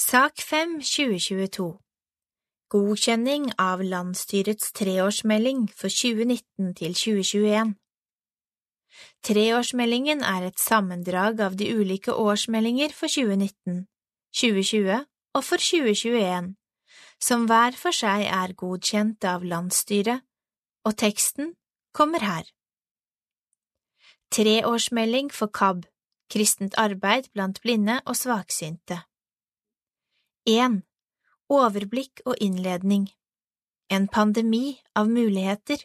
Sak 5 2022 Godkjenning av landsstyrets treårsmelding for 2019 til 2021 Treårsmeldingen er et sammendrag av de ulike årsmeldinger for 2019, 2020 og for 2021, som hver for seg er godkjent av landsstyret, og teksten kommer her. Treårsmelding for KAB, kristent arbeid blant blinde og svaksynte. 1. Overblikk og innledning En pandemi av muligheter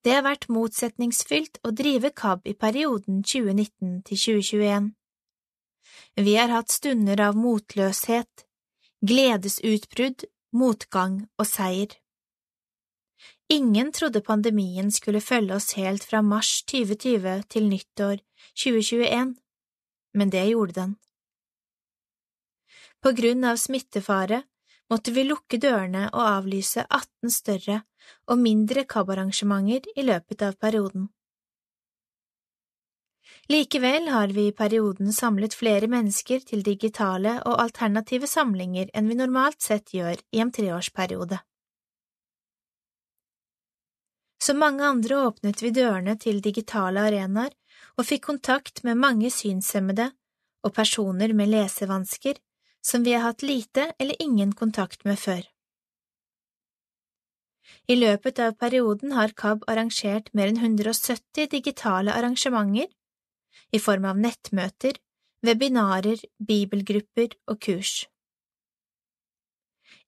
Det har vært motsetningsfylt å drive KAB i perioden 2019 til 2021. Vi har hatt stunder av motløshet, gledesutbrudd, motgang og seier. Ingen trodde pandemien skulle følge oss helt fra mars 2020 til nyttår 2021, men det gjorde den. På grunn av smittefare måtte vi lukke dørene og avlyse 18 større og mindre KAB-arrangementer i løpet av perioden. Likevel har vi i perioden samlet flere mennesker til digitale og alternative samlinger enn vi normalt sett gjør i en treårsperiode. Som mange andre åpnet vi dørene til digitale arenaer og fikk kontakt med mange synshemmede og personer med lesevansker som vi har hatt lite eller ingen kontakt med før. I løpet av perioden har KAB arrangert mer enn 170 digitale arrangementer i form av nettmøter, webinarer, bibelgrupper og kurs.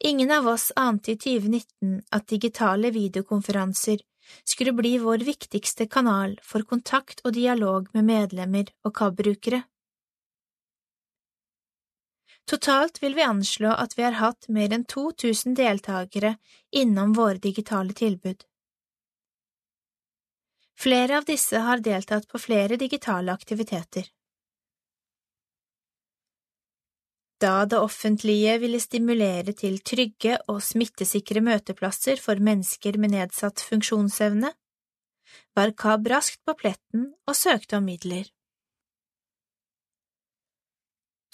Ingen av oss ante i 2019 at digitale videokonferanser skulle bli vår viktigste kanal for kontakt og dialog med medlemmer og KAB-brukere. Totalt vil vi anslå at vi har hatt mer enn 2000 deltakere innom våre digitale tilbud. Flere av disse har deltatt på flere digitale aktiviteter. Da det offentlige ville stimulere til trygge og smittesikre møteplasser for mennesker med nedsatt funksjonsevne, var KAB raskt på pletten og søkte om midler.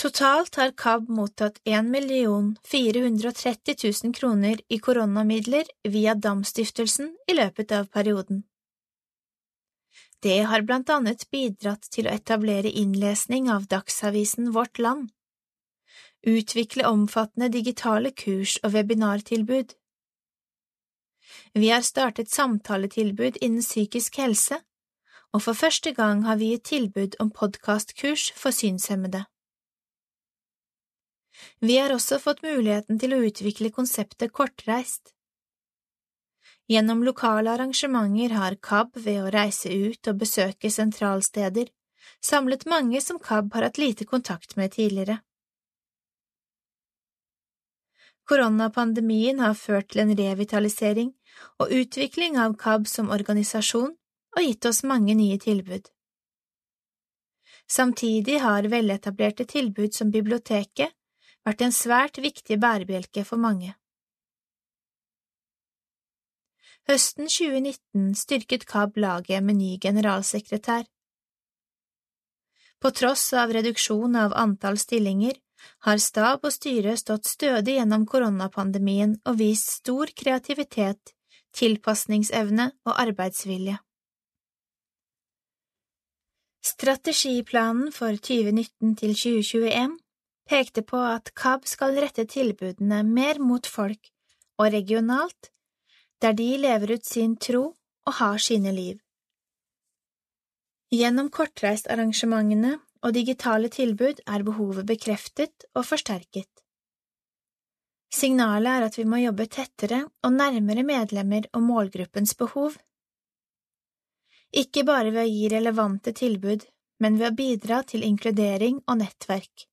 Totalt har KAB mottatt 1 430 000 kroner i koronamidler via Dam-stiftelsen i løpet av perioden. Det har blant annet bidratt til å etablere innlesning av dagsavisen Vårt Land, utvikle omfattende digitale kurs og webinartilbud. Vi har startet samtaletilbud innen psykisk helse, og for første gang har vi gitt tilbud om podkastkurs for synshemmede. Vi har også fått muligheten til å utvikle konseptet kortreist. Gjennom lokale arrangementer har KAB ved å reise ut og besøke sentralsteder samlet mange som KAB har hatt lite kontakt med tidligere. Koronapandemien har ført til en revitalisering og utvikling av KAB som organisasjon og gitt oss mange nye tilbud. Samtidig har veletablerte tilbud som biblioteket vært en svært viktig bærebjelke for mange. Høsten 2019 styrket KAB laget med ny generalsekretær. På tross av reduksjon av antall stillinger har stab og styre stått stødig gjennom koronapandemien og vist stor kreativitet, tilpasningsevne og arbeidsvilje. Strategiplanen for 2019 til 2021 pekte på at KAB skal rette tilbudene mer mot folk og regionalt, der de lever ut sin tro og har sine liv. Gjennom kortreistarrangementene og digitale tilbud er behovet bekreftet og forsterket. Signalet er at vi må jobbe tettere og nærmere medlemmer og målgruppens behov. Ikke bare ved å gi relevante tilbud, men ved å bidra til inkludering og nettverk.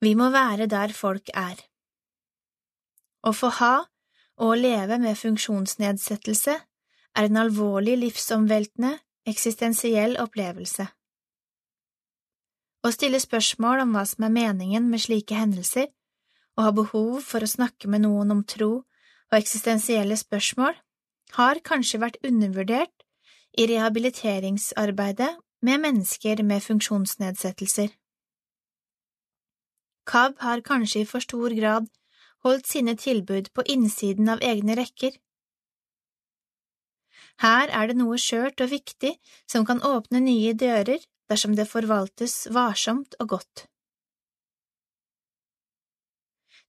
Vi må være der folk er. Å få ha og leve med funksjonsnedsettelse er en alvorlig livsomveltende, eksistensiell opplevelse. Å stille spørsmål om hva som er meningen med slike hendelser, og ha behov for å snakke med noen om tro og eksistensielle spørsmål, har kanskje vært undervurdert i rehabiliteringsarbeidet med mennesker med funksjonsnedsettelser. KAB har kanskje i for stor grad holdt sine tilbud på innsiden av egne rekker. Her er det noe skjørt og viktig som kan åpne nye dører dersom det forvaltes varsomt og godt.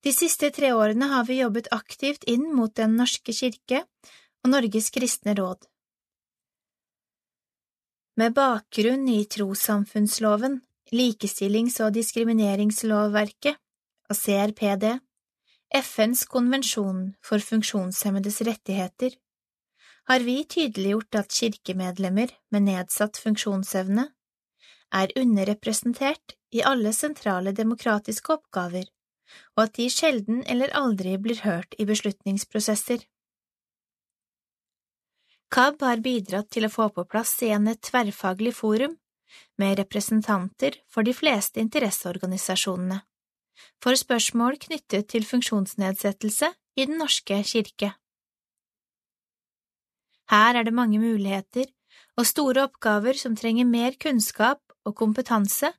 De siste tre årene har vi jobbet aktivt inn mot Den norske kirke og Norges kristne råd. Med bakgrunn i trossamfunnsloven, likestillings- og diskrimineringslovverket og CRPD, FNs konvensjon for funksjonshemmedes rettigheter, har vi tydeliggjort at kirkemedlemmer med nedsatt funksjonsevne er underrepresentert i alle sentrale demokratiske oppgaver, og at de sjelden eller aldri blir hørt i beslutningsprosesser. KAB har bidratt til å få på plass igjen et tverrfaglig forum med representanter for de fleste interesseorganisasjonene, for spørsmål knyttet til funksjonsnedsettelse i Den norske kirke. Her er det mange muligheter og store oppgaver som trenger mer kunnskap og kompetanse,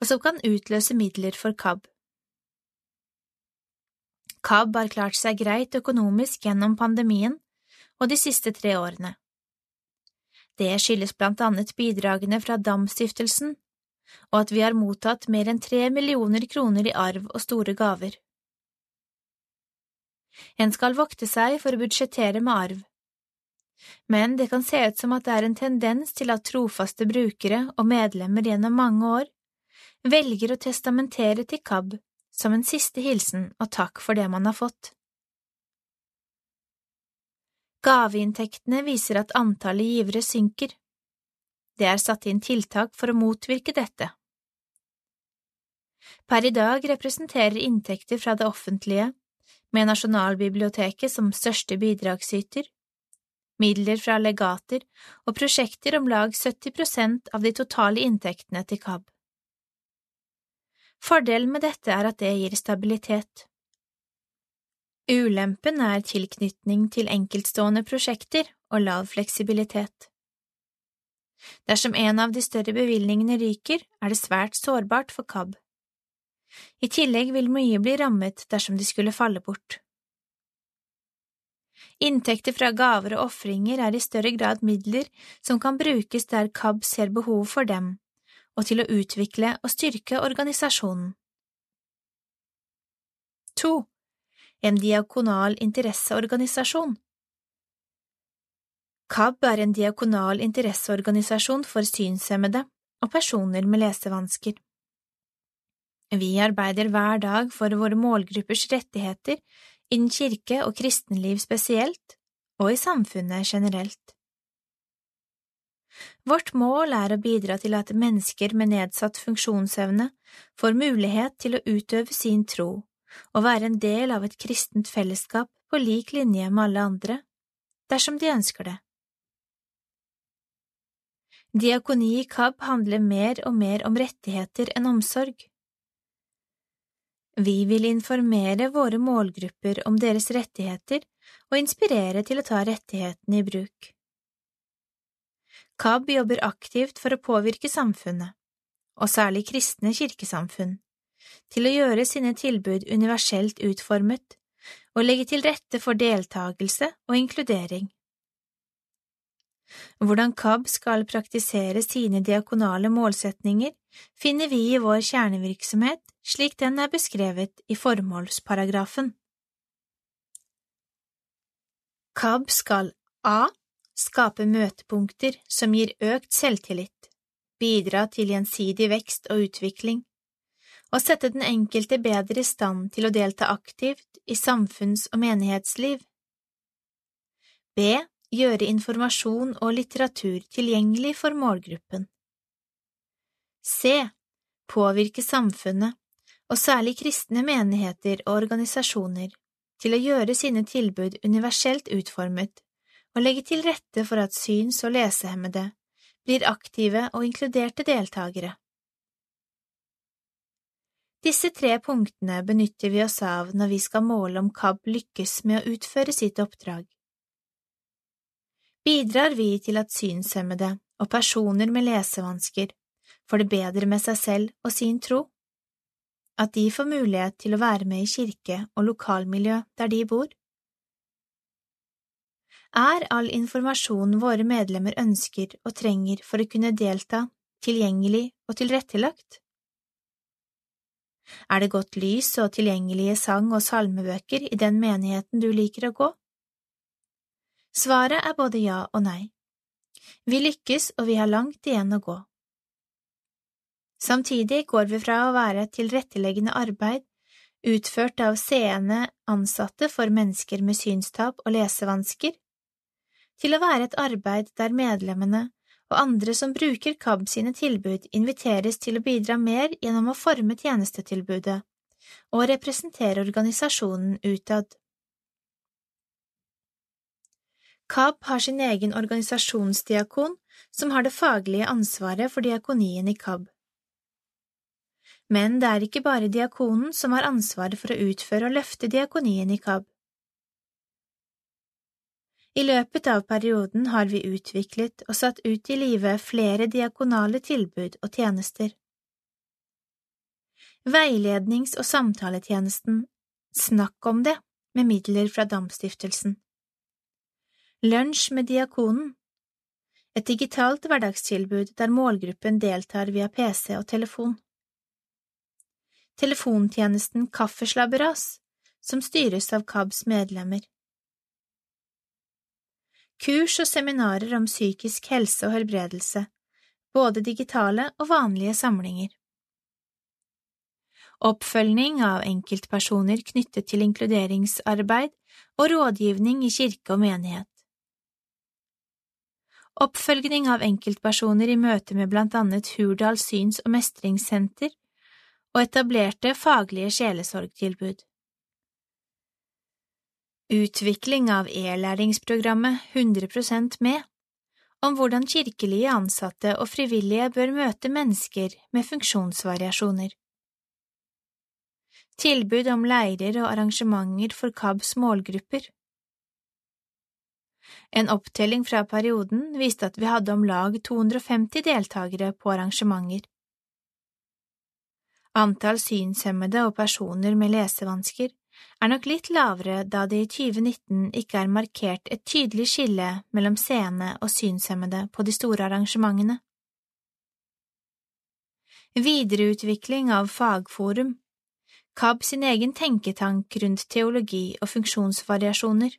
og som kan utløse midler for KAB. KAB har klart seg greit økonomisk gjennom pandemien, og de siste tre årene. Det skyldes blant annet bidragene fra Dam-stiftelsen, og at vi har mottatt mer enn tre millioner kroner i arv og store gaver. En skal vokte seg for å budsjettere med arv, men det kan se ut som at det er en tendens til at trofaste brukere og medlemmer gjennom mange år velger å testamentere til KAB som en siste hilsen og takk for det man har fått. Gaveinntektene viser at antallet givere synker. Det er satt inn tiltak for å motvirke dette. Per i dag representerer inntekter fra det offentlige, med Nasjonalbiblioteket som største bidragsyter, midler fra legater og prosjekter om lag 70 prosent av de totale inntektene til KAB. Fordelen med dette er at det gir stabilitet. Ulempen er tilknytning til enkeltstående prosjekter og lav fleksibilitet. Dersom en av de større bevilgningene ryker, er det svært sårbart for KAB. I tillegg vil mye bli rammet dersom de skulle falle bort. Inntekter fra gaver og ofringer er i større grad midler som kan brukes der KAB ser behov for dem, og til å utvikle og styrke organisasjonen. 2 en diakonal interesseorganisasjon. KAB er en diakonal interesseorganisasjon for synshemmede og personer med lesevansker. Vi arbeider hver dag for våre målgruppers rettigheter innen kirke og kristenliv spesielt, og i samfunnet generelt. Vårt mål er å bidra til at mennesker med nedsatt funksjonsevne får mulighet til å utøve sin tro å være en del av et kristent fellesskap på lik linje med alle andre, dersom de ønsker det. Diakoni i KAB handler mer og mer om rettigheter enn omsorg. Vi vil informere våre målgrupper om deres rettigheter og inspirere til å ta rettighetene i bruk. KAB jobber aktivt for å påvirke samfunnet, og særlig kristne kirkesamfunn, til å gjøre sine tilbud universelt utformet og legge til rette for deltakelse og inkludering. Hvordan KAB skal praktisere sine diakonale målsetninger, finner vi i vår kjernevirksomhet slik den er beskrevet i formålsparagrafen. KAB skal a. skape møtepunkter som gir økt selvtillit, bidra til gjensidig vekst og utvikling, og sette den enkelte bedre i stand til å delta aktivt i samfunns- og menighetsliv. B. Gjøre informasjon og litteratur tilgjengelig for målgruppen. C. Påvirke samfunnet, og særlig kristne menigheter og organisasjoner, til å gjøre sine tilbud universelt utformet og legge til rette for at syns- og lesehemmede blir aktive og inkluderte deltakere. Disse tre punktene benytter vi oss av når vi skal måle om KAB lykkes med å utføre sitt oppdrag. Bidrar vi til at synshemmede og personer med lesevansker får det bedre med seg selv og sin tro? at de får mulighet til å være med i kirke og lokalmiljø der de bor? Er all informasjon våre medlemmer ønsker og trenger for å kunne delta, tilgjengelig og tilrettelagt? Er det godt lys og tilgjengelige sang- og salmebøker i den menigheten du liker å gå? Svaret er både ja og nei. Vi lykkes, og vi har langt igjen å gå. Samtidig går vi fra å være et tilretteleggende arbeid utført av seende ansatte for mennesker med synstap og lesevansker, til å være et arbeid der medlemmene og andre som bruker KAB sine tilbud, inviteres til å bidra mer gjennom å forme tjenestetilbudet og representere organisasjonen utad. KAB har sin egen organisasjonsdiakon som har det faglige ansvaret for diakonien i KAB. Men det er ikke bare diakonen som har ansvaret for å utføre og løfte diakonien i KAB. I løpet av perioden har vi utviklet og satt ut i livet flere diakonale tilbud og tjenester. Veilednings- og samtaletjenesten Snakk om det med midler fra Damstiftelsen. Lunsj med diakonen Et digitalt hverdagstilbud der målgruppen deltar via PC og telefon. Telefontjenesten Kaffeslabberas, som styres av KABs medlemmer kurs og seminarer om psykisk helse og helbredelse, både digitale og vanlige samlinger. Oppfølging av enkeltpersoner knyttet til inkluderingsarbeid og rådgivning i kirke og menighet. Oppfølging av enkeltpersoner i møte med blant annet Hurdal syns- og mestringssenter og etablerte faglige sjelesorgtilbud. Utvikling av e-læringsprogrammet 100% med, om hvordan kirkelige ansatte og frivillige bør møte mennesker med funksjonsvariasjoner. Tilbud om leirer og arrangementer for KABs målgrupper. En opptelling fra perioden viste at vi hadde om lag 250 deltakere på arrangementer. Antall synshemmede og personer med lesevansker er nok litt lavere da det i 2019 ikke er markert et tydelig skille mellom seende og synshemmede på de store arrangementene. Videreutvikling av fagforum KAB sin egen tenketank rundt teologi og funksjonsvariasjoner.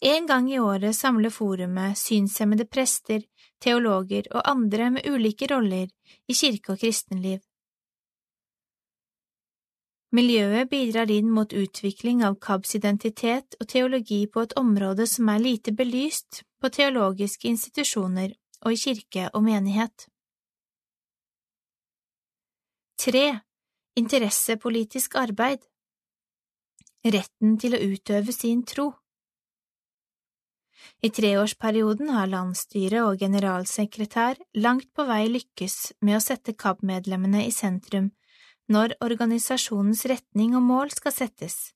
En gang i året samler forumet synshemmede prester, teologer og andre med ulike roller i kirke og kristenliv. Miljøet bidrar inn mot utvikling av KABs identitet og teologi på et område som er lite belyst på teologiske institusjoner og i kirke og menighet. 3. Interessepolitisk arbeid Retten til å utøve sin tro I treårsperioden har landsstyret og generalsekretær langt på vei lykkes med å sette KAB-medlemmene i sentrum når organisasjonens retning og mål skal settes.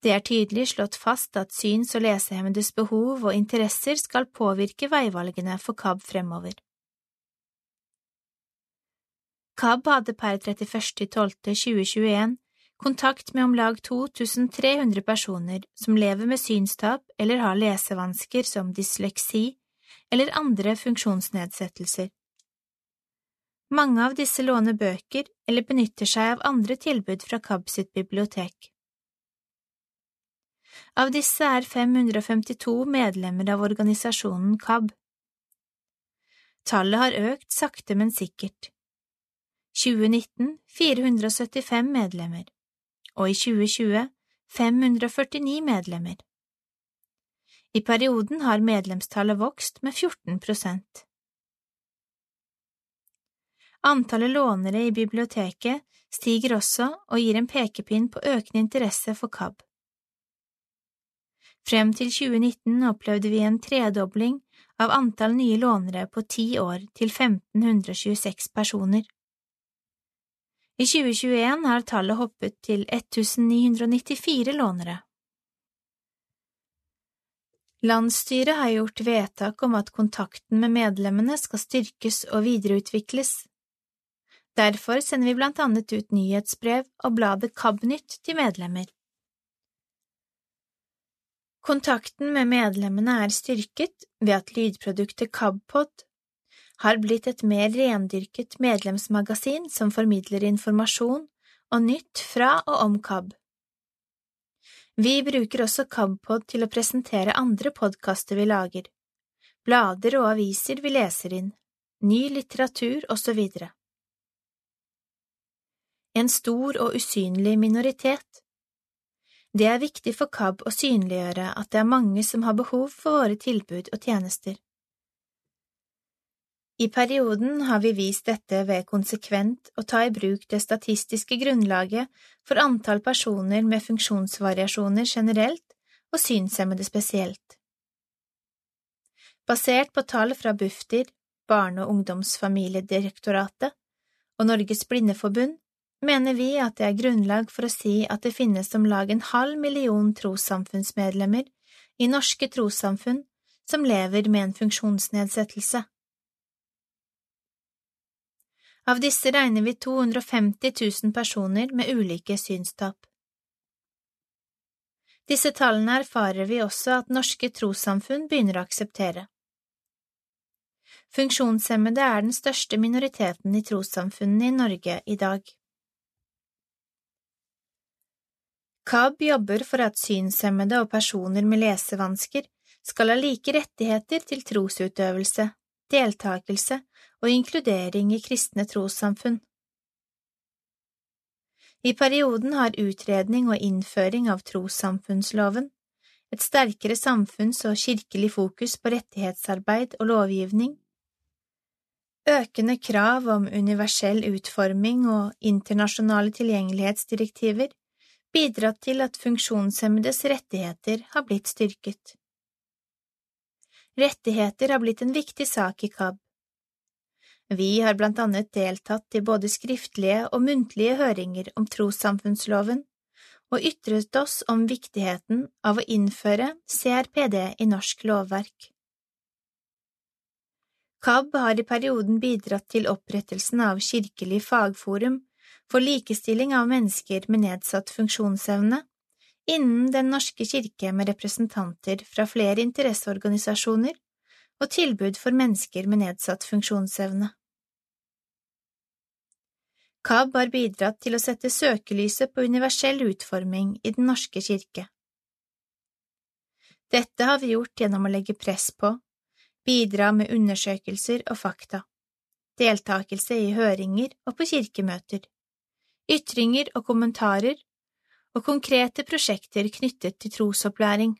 Det er tydelig slått fast at syns- og lesehemmedes behov og interesser skal påvirke veivalgene for KAB fremover. KAB hadde per 31.12.2021 kontakt med om lag 2300 personer som lever med synstap eller har lesevansker som dysleksi eller andre funksjonsnedsettelser. Mange av disse låner bøker eller benytter seg av andre tilbud fra KAB sitt bibliotek. Av disse er 552 medlemmer av organisasjonen KAB. Tallet har økt sakte, men sikkert. 2019 475 medlemmer, og i 2020 549 medlemmer. I perioden har medlemstallet vokst med 14 prosent. Antallet lånere i biblioteket stiger også og gir en pekepinn på økende interesse for KAB. Frem til 2019 opplevde vi en tredobling av antall nye lånere på ti år til 1526 personer. I 2021 har tallet hoppet til 1994 lånere. Landsstyret har gjort vedtak om at kontakten med medlemmene skal styrkes og videreutvikles. Derfor sender vi blant annet ut nyhetsbrev og bladet KAB-nytt til medlemmer. Kontakten med medlemmene er styrket ved at lydproduktet KABpod har blitt et mer rendyrket medlemsmagasin som formidler informasjon og nytt fra og om KAB. Vi bruker også KABpod til å presentere andre podkaster vi lager, blader og aviser vi leser inn, ny litteratur osv. En stor og usynlig minoritet det er viktig for KAB å synliggjøre at det er mange som har behov for våre tilbud og tjenester. I perioden har vi vist dette ved konsekvent å ta i bruk det statistiske grunnlaget for antall personer med funksjonsvariasjoner generelt og synshemmede spesielt. Basert på tall fra Bufdir, Barne- og ungdomsfamiliedirektoratet og Norges Blindeforbund mener vi at det er grunnlag for å si at det finnes om lag en halv million trossamfunnsmedlemmer i norske trossamfunn som lever med en funksjonsnedsettelse. Av disse regner vi 250 000 personer med ulike synstap. Disse tallene erfarer vi også at norske trossamfunn begynner å akseptere. Funksjonshemmede er den største minoriteten i trossamfunnene i Norge i dag. KAB jobber for at synshemmede og personer med lesevansker skal ha like rettigheter til trosutøvelse, deltakelse og inkludering i kristne trossamfunn. I perioden har utredning og innføring av trossamfunnsloven, et sterkere samfunns- og kirkelig fokus på rettighetsarbeid og lovgivning, økende krav om universell utforming og internasjonale tilgjengelighetsdirektiver bidratt til at funksjonshemmedes rettigheter har blitt styrket. Rettigheter har blitt en viktig sak i KAB. Vi har blant annet deltatt i både skriftlige og muntlige høringer om trossamfunnsloven og ytret oss om viktigheten av å innføre CRPD i norsk lovverk. KAB har i perioden bidratt til opprettelsen av Kirkelig fagforum for likestilling av mennesker med nedsatt funksjonsevne innen Den norske kirke med representanter fra flere interesseorganisasjoner og tilbud for mennesker med nedsatt funksjonsevne. KAB har bidratt til å sette søkelyset på universell utforming i Den norske kirke. Dette har vi gjort gjennom å legge press på, bidra med undersøkelser og fakta, deltakelse i høringer og på kirkemøter ytringer og kommentarer, og konkrete prosjekter knyttet til trosopplæring.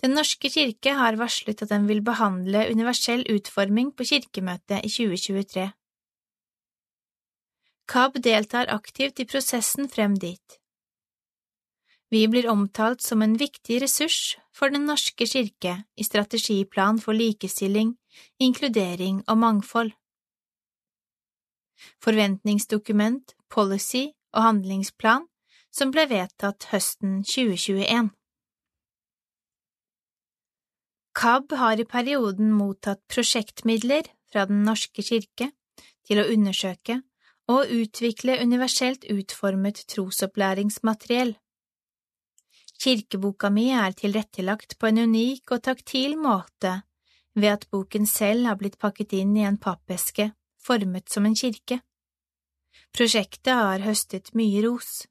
Den norske kirke har varslet at den vil behandle universell utforming på kirkemøtet i 2023. KAB deltar aktivt i prosessen frem dit. Vi blir omtalt som en viktig ressurs for Den norske kirke i strategiplan for likestilling, inkludering og mangfold forventningsdokument, policy og handlingsplan som ble vedtatt høsten 2021. KAB har i perioden mottatt prosjektmidler fra Den norske kirke til å undersøke og utvikle universelt utformet trosopplæringsmateriell. Kirkeboka mi er tilrettelagt på en unik og taktil måte ved at boken selv har blitt pakket inn i en pappeske formet som en kirke. Prosjektet har høstet mye ros.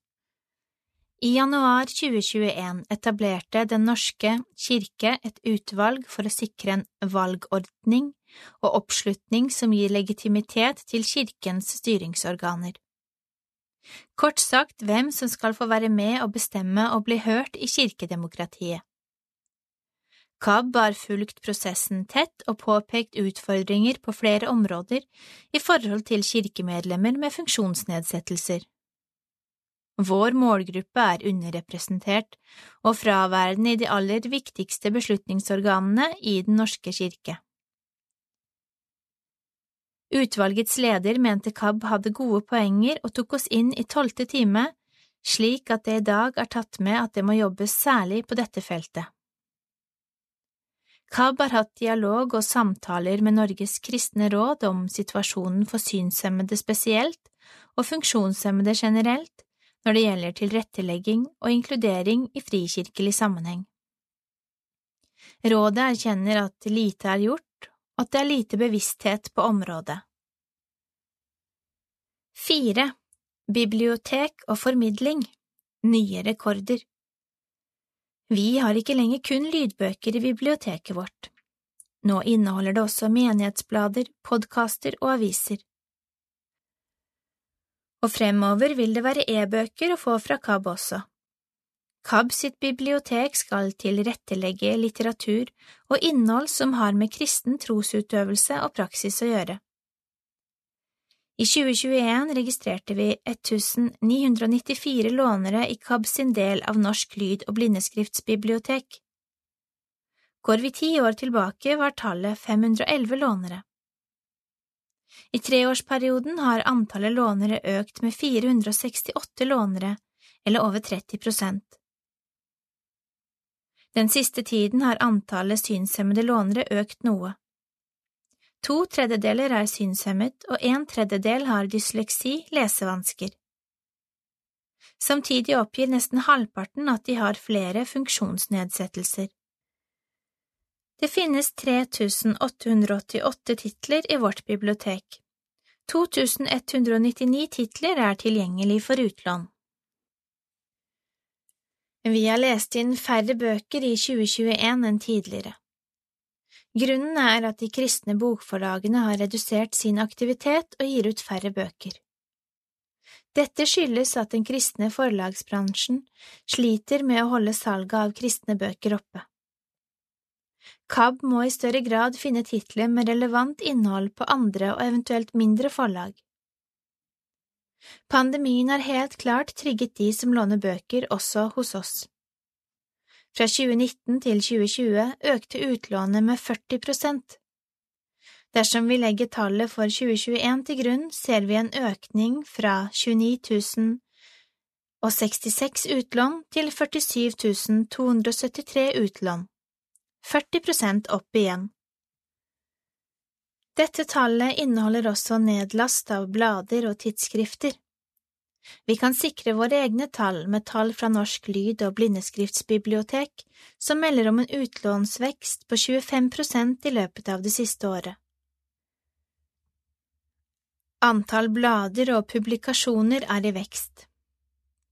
I januar 2021 etablerte Den norske kirke et utvalg for å sikre en valgordning og oppslutning som gir legitimitet til kirkens styringsorganer. Kort sagt hvem som skal få være med og bestemme og bli hørt i kirkedemokratiet. KAB har fulgt prosessen tett og påpekt utfordringer på flere områder i forhold til kirkemedlemmer med funksjonsnedsettelser. Vår målgruppe er underrepresentert og fraværende i de aller viktigste beslutningsorganene i Den norske kirke. Utvalgets leder mente KAB hadde gode poenger og tok oss inn i tolvte time, slik at det i dag er tatt med at det må jobbes særlig på dette feltet. KAB har hatt dialog og samtaler med Norges kristne råd om situasjonen for synshemmede spesielt og funksjonshemmede generelt når det gjelder tilrettelegging og inkludering i frikirkelig sammenheng. Rådet erkjenner at lite er gjort, og at det er lite bevissthet på området. Fire. Bibliotek og formidling Nye rekorder Vi har ikke lenger kun lydbøker i biblioteket vårt. Nå inneholder det også menighetsblader, podkaster og aviser. Og fremover vil det være e-bøker å få fra KAB også. KAB sitt bibliotek skal tilrettelegge litteratur og innhold som har med kristen trosutøvelse og praksis å gjøre. I 2021 registrerte vi 1994 lånere i KAB sin del av Norsk lyd- og blindeskriftsbibliotek. Går vi ti år tilbake, var tallet 511 lånere. I treårsperioden har antallet lånere økt med 468 lånere, eller over 30 prosent. Den siste tiden har antallet synshemmede lånere økt noe. To tredjedeler er synshemmet, og en tredjedel har dysleksi, lesevansker. Samtidig oppgir nesten halvparten at de har flere funksjonsnedsettelser. Det finnes 3888 titler i vårt bibliotek. 2199 titler er tilgjengelig for utlån. Vi har lest inn færre bøker i 2021 enn tidligere. Grunnen er at de kristne bokforlagene har redusert sin aktivitet og gir ut færre bøker. Dette skyldes at den kristne forlagsbransjen sliter med å holde salget av kristne bøker oppe. KAB må i større grad finne titler med relevant innhold på andre og eventuelt mindre forlag. Pandemien har helt klart trigget de som låner bøker også hos oss. Fra 2019 til 2020 økte utlånet med 40 prosent. Dersom vi legger tallet for 2021 til grunn, ser vi en økning fra 29 066 utlån til 47 273 utlån, 40 prosent opp igjen. Dette tallet inneholder også nedlast av blader og tidsskrifter. Vi kan sikre våre egne tall med tall fra Norsk lyd- og blindeskriftsbibliotek, som melder om en utlånsvekst på 25 prosent i løpet av det siste året. Antall blader og publikasjoner er i vekst.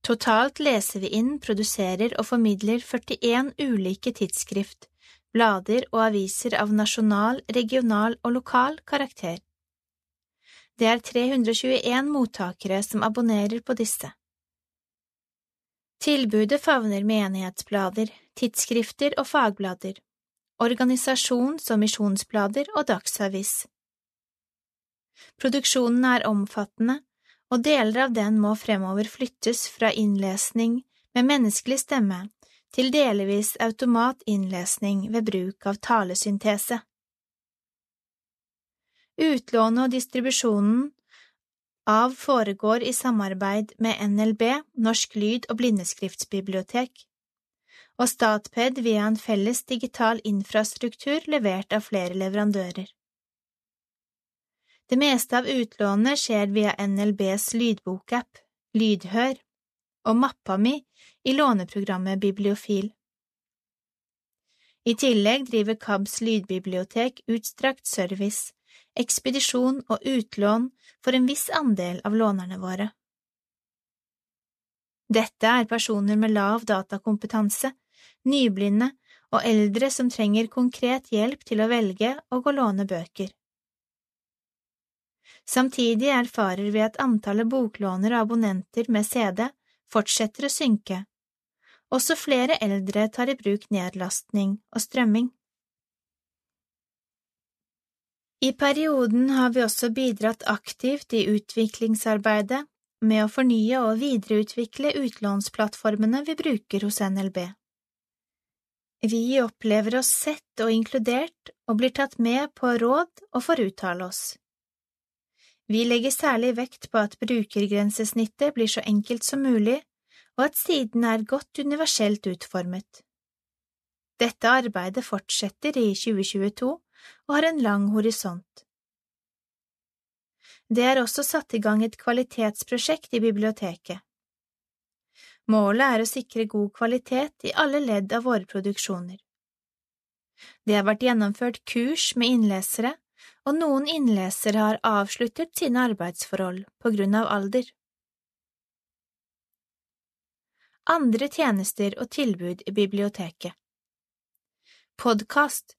Totalt leser vi inn, produserer og formidler 41 ulike tidsskrift, blader og aviser av nasjonal, regional og lokal karakter. Det er 321 mottakere som abonnerer på disse. Tilbudet favner menighetsblader, tidsskrifter og fagblader, organisasjons- og misjonsblader og dagsavis. Produksjonen er omfattende, og deler av den må fremover flyttes fra innlesning med menneskelig stemme til delvis automatinnlesning ved bruk av talesyntese. Utlånet og distribusjonen av foregår i samarbeid med NLB, Norsk lyd- og blindeskriftsbibliotek, og Statped via en felles digital infrastruktur levert av flere leverandører. Det meste av utlånet skjer via NLBs lydbokapp, Lydhør, og mappa mi i låneprogrammet Bibliofil. I tillegg driver KABs lydbibliotek utstrakt service, ekspedisjon og utlån for en viss andel av lånerne våre. Dette er personer med lav datakompetanse, nyblinde og eldre som trenger konkret hjelp til å velge og å låne bøker. Samtidig erfarer vi at antallet boklånere og abonnenter med CD fortsetter å synke. Også flere eldre tar i bruk nedlastning og strømming. I perioden har vi også bidratt aktivt i utviklingsarbeidet med å fornye og videreutvikle utlånsplattformene vi bruker hos NLB. Vi opplever oss sett og inkludert og blir tatt med på råd og får uttale oss. Vi legger særlig vekt på at brukergrensesnittet blir så enkelt som mulig, og at siden er godt universelt utformet. Dette arbeidet fortsetter i 2022 og har en lang horisont. Det er også satt i gang et kvalitetsprosjekt i biblioteket. Målet er å sikre god kvalitet i alle ledd av våre produksjoner. Det har vært gjennomført kurs med innlesere, og noen innlesere har avsluttet sine arbeidsforhold på grunn av alder. Andre tjenester og tilbud i biblioteket Podkast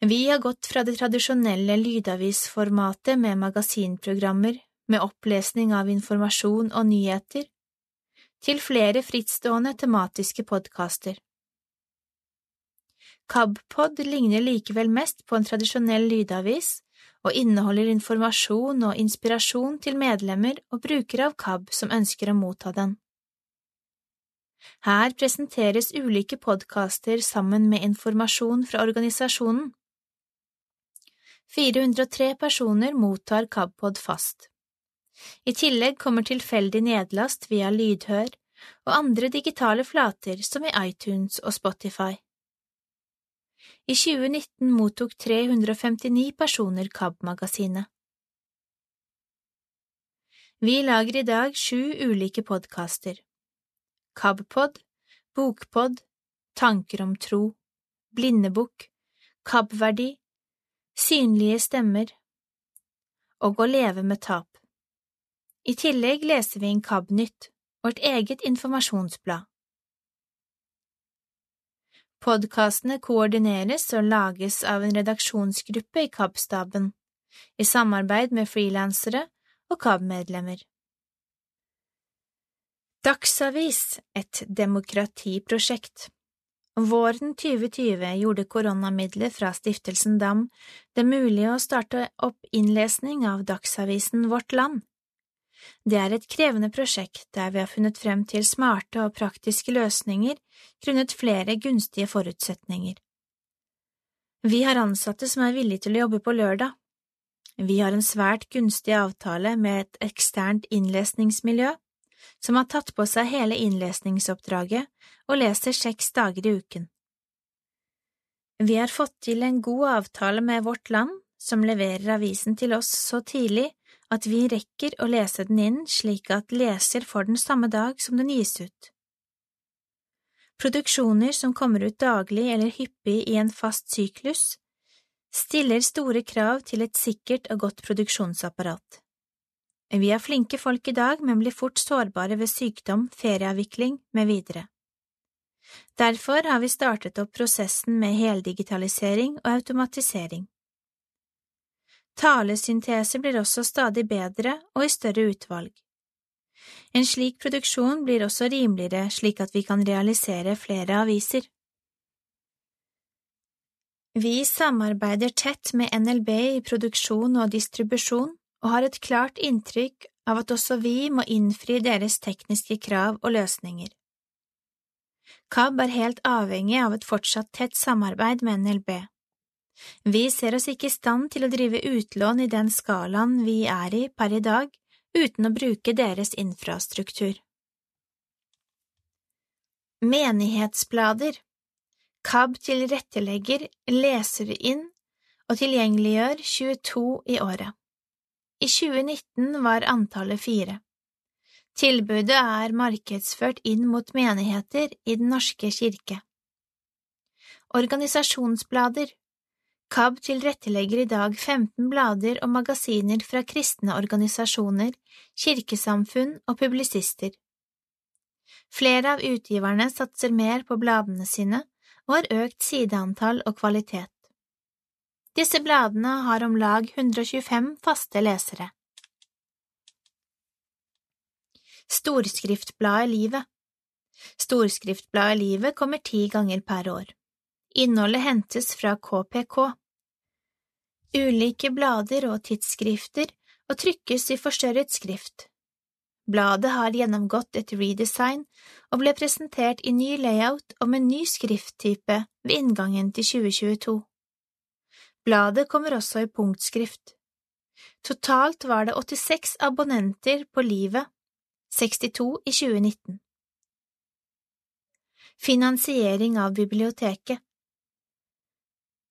Vi har gått fra det tradisjonelle lydavisformatet med magasinprogrammer med opplesning av informasjon og nyheter, til flere frittstående tematiske podkaster. KABpod ligner likevel mest på en tradisjonell lydavis og inneholder informasjon og inspirasjon til medlemmer og brukere av KAB som ønsker å motta den. Her presenteres ulike podkaster sammen med informasjon fra organisasjonen. 403 personer mottar KABpod fast. I tillegg kommer tilfeldig nedlast via lydhør og andre digitale flater som i iTunes og Spotify. I 2019 mottok 359 personer KAB-magasinet. Vi lager i dag sju ulike podkaster. KABpod, Bokpod, Tanker om tro, Blindebukk, KAB-verdi, Synlige stemmer og Å leve med tap. I tillegg leser vi Inkab-nytt, vårt eget informasjonsblad. Podkastene koordineres og lages av en redaksjonsgruppe i KAB-staben, i samarbeid med frilansere og KAB-medlemmer. Dagsavis, et demokratiprosjekt Våren 2020 gjorde koronamidler fra Stiftelsen DAM det mulig å starte opp innlesning av dagsavisen Vårt Land det er et krevende prosjekt der vi har funnet frem til smarte og praktiske løsninger grunnet flere gunstige forutsetninger. Vi har ansatte som er villige til å jobbe på lørdag. Vi har en svært gunstig avtale med et eksternt innlesningsmiljø som har tatt på seg hele innlesningsoppdraget og leser seks dager i uken. Vi har fått til en god avtale med Vårt Land, som leverer avisen til oss så tidlig at vi rekker å lese den inn slik at leser får den samme dag som den gis ut. Produksjoner som kommer ut daglig eller hyppig i en fast syklus, stiller store krav til et sikkert og godt produksjonsapparat. Vi har flinke folk i dag, men blir fort sårbare ved sykdom, ferieavvikling med videre. Derfor har vi startet opp prosessen med heldigitalisering og automatisering. Talesyntese blir også stadig bedre og i større utvalg. En slik produksjon blir også rimeligere slik at vi kan realisere flere aviser. Vi samarbeider tett med NLB i produksjon og distribusjon og har et klart inntrykk av at også vi må innfri deres tekniske krav og løsninger. KAB er helt avhengig av et fortsatt tett samarbeid med NLB. Vi ser oss ikke i stand til å drive utlån i den skalaen vi er i per i dag, uten å bruke deres infrastruktur. Menighetsblader KAB tilrettelegger, leser inn og tilgjengeliggjør 22 i året. I 2019 var antallet fire. Tilbudet er markedsført inn mot menigheter i Den norske kirke. Organisasjonsblader KAB tilrettelegger i dag 15 blader og magasiner fra kristne organisasjoner, kirkesamfunn og publisister. Flere av utgiverne satser mer på bladene sine og har økt sideantall og kvalitet. Disse bladene har om lag 125 faste lesere. Storskriftbladet Livet Storskriftbladet Livet kommer ti ganger per år. Innholdet hentes fra KPK. Ulike blader og tidsskrifter og trykkes i forstørret skrift. Bladet har gjennomgått et redesign og ble presentert i ny layout og med ny skrifttype ved inngangen til 2022. Bladet kommer også i punktskrift. Totalt var det 86 abonnenter på Livet, 62 i 2019. Finansiering av biblioteket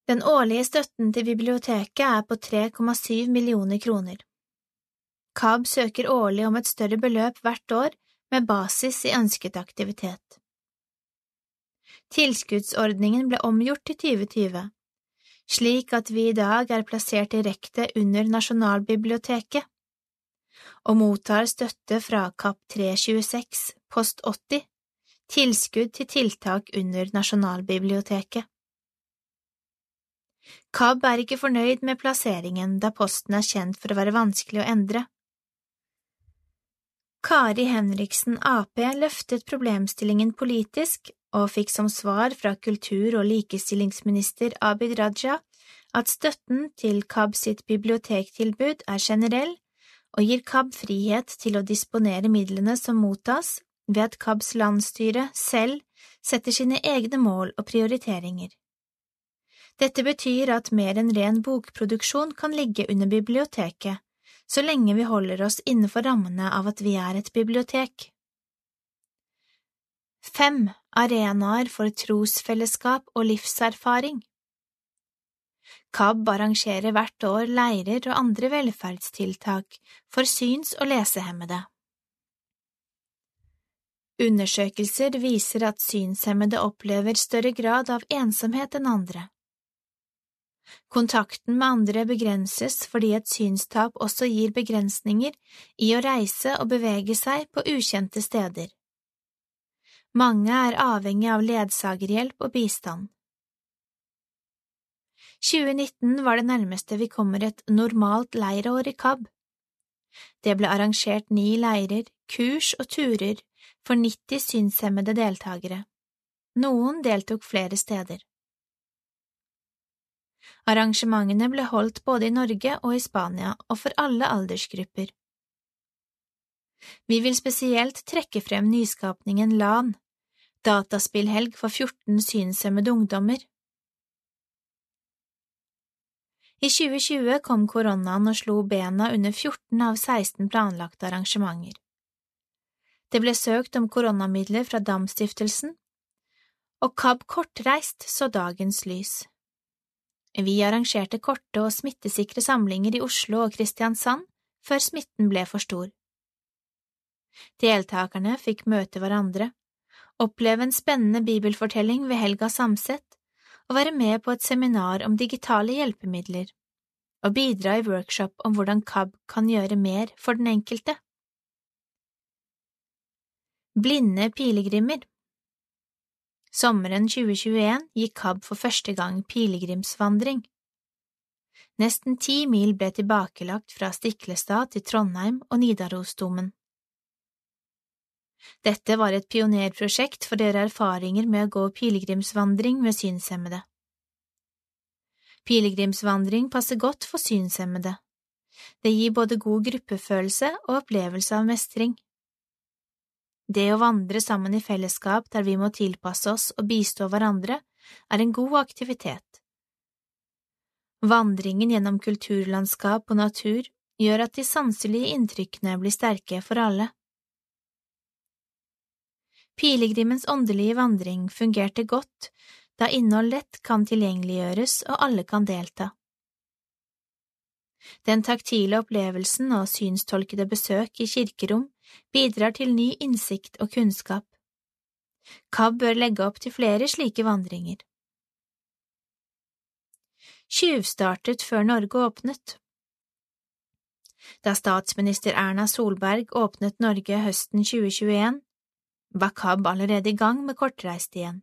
Den årlige støtten til biblioteket er på 3,7 millioner kroner. KAB søker årlig om et større beløp hvert år med basis i ønsket aktivitet. Tilskuddsordningen ble omgjort til 2020, slik at vi i dag er plassert direkte under Nasjonalbiblioteket og mottar støtte fra KAP 326 post 80 Tilskudd til tiltak under Nasjonalbiblioteket. KAB er ikke fornøyd med plasseringen da posten er kjent for å være vanskelig å endre. Kari Henriksen Ap løftet problemstillingen politisk og fikk som svar fra kultur- og likestillingsminister Abid Raja at støtten til KAB sitt bibliotektilbud er generell og gir KAB frihet til å disponere midlene som mottas ved at KABs landsstyre selv setter sine egne mål og prioriteringer. Dette betyr at mer enn ren bokproduksjon kan ligge under biblioteket, så lenge vi holder oss innenfor rammene av at vi er et bibliotek. Fem arenaer for trosfellesskap og livserfaring KAB arrangerer hvert år leirer og andre velferdstiltak for syns- og lesehemmede. Undersøkelser viser at synshemmede opplever større grad av ensomhet enn andre. Kontakten med andre begrenses fordi et synstap også gir begrensninger i å reise og bevege seg på ukjente steder. Mange er avhengig av ledsagerhjelp og bistand. 2019 var det nærmeste vi kommer et normalt leirår i KAB. Det ble arrangert ni leirer, kurs og turer for 90 synshemmede deltakere. Noen deltok flere steder. Arrangementene ble holdt både i Norge og i Spania, og for alle aldersgrupper. Vi vil spesielt trekke frem nyskapningen LAN, dataspillhelg for 14 synshemmede ungdommer. I 2020 kom koronaen og slo bena under 14 av 16 planlagte arrangementer. Det ble søkt om koronamidler fra Dam-stiftelsen, og KAB Kortreist så dagens lys. Vi arrangerte korte og smittesikre samlinger i Oslo og Kristiansand før smitten ble for stor. Deltakerne fikk møte hverandre, oppleve en spennende bibelfortelling ved Helga Samset og være med på et seminar om digitale hjelpemidler, og bidra i workshop om hvordan KAB kan gjøre mer for den enkelte. Blinde pilegrimer Sommeren 2021 gikk KAB for første gang pilegrimsvandring. Nesten ti mil ble tilbakelagt fra Stiklestad til Trondheim og Nidarosdomen. Dette var et pionerprosjekt for dere erfaringer med å gå pilegrimsvandring med synshemmede. Pilegrimsvandring passer godt for synshemmede. Det gir både god gruppefølelse og opplevelse av mestring. Det å vandre sammen i fellesskap der vi må tilpasse oss og bistå hverandre, er en god aktivitet. Vandringen gjennom kulturlandskap og natur gjør at de sanselige inntrykkene blir sterke for alle. Pilegrimens åndelige vandring fungerte godt, da innhold lett kan tilgjengeliggjøres og alle kan delta. Den taktile opplevelsen og synstolkede besøk i kirkerom bidrar til ny innsikt og kunnskap. KAB bør legge opp til flere slike vandringer. Tjuvstartet før Norge åpnet Da statsminister Erna Solberg åpnet Norge høsten 2021, var KAB allerede i gang med kortreist igjen.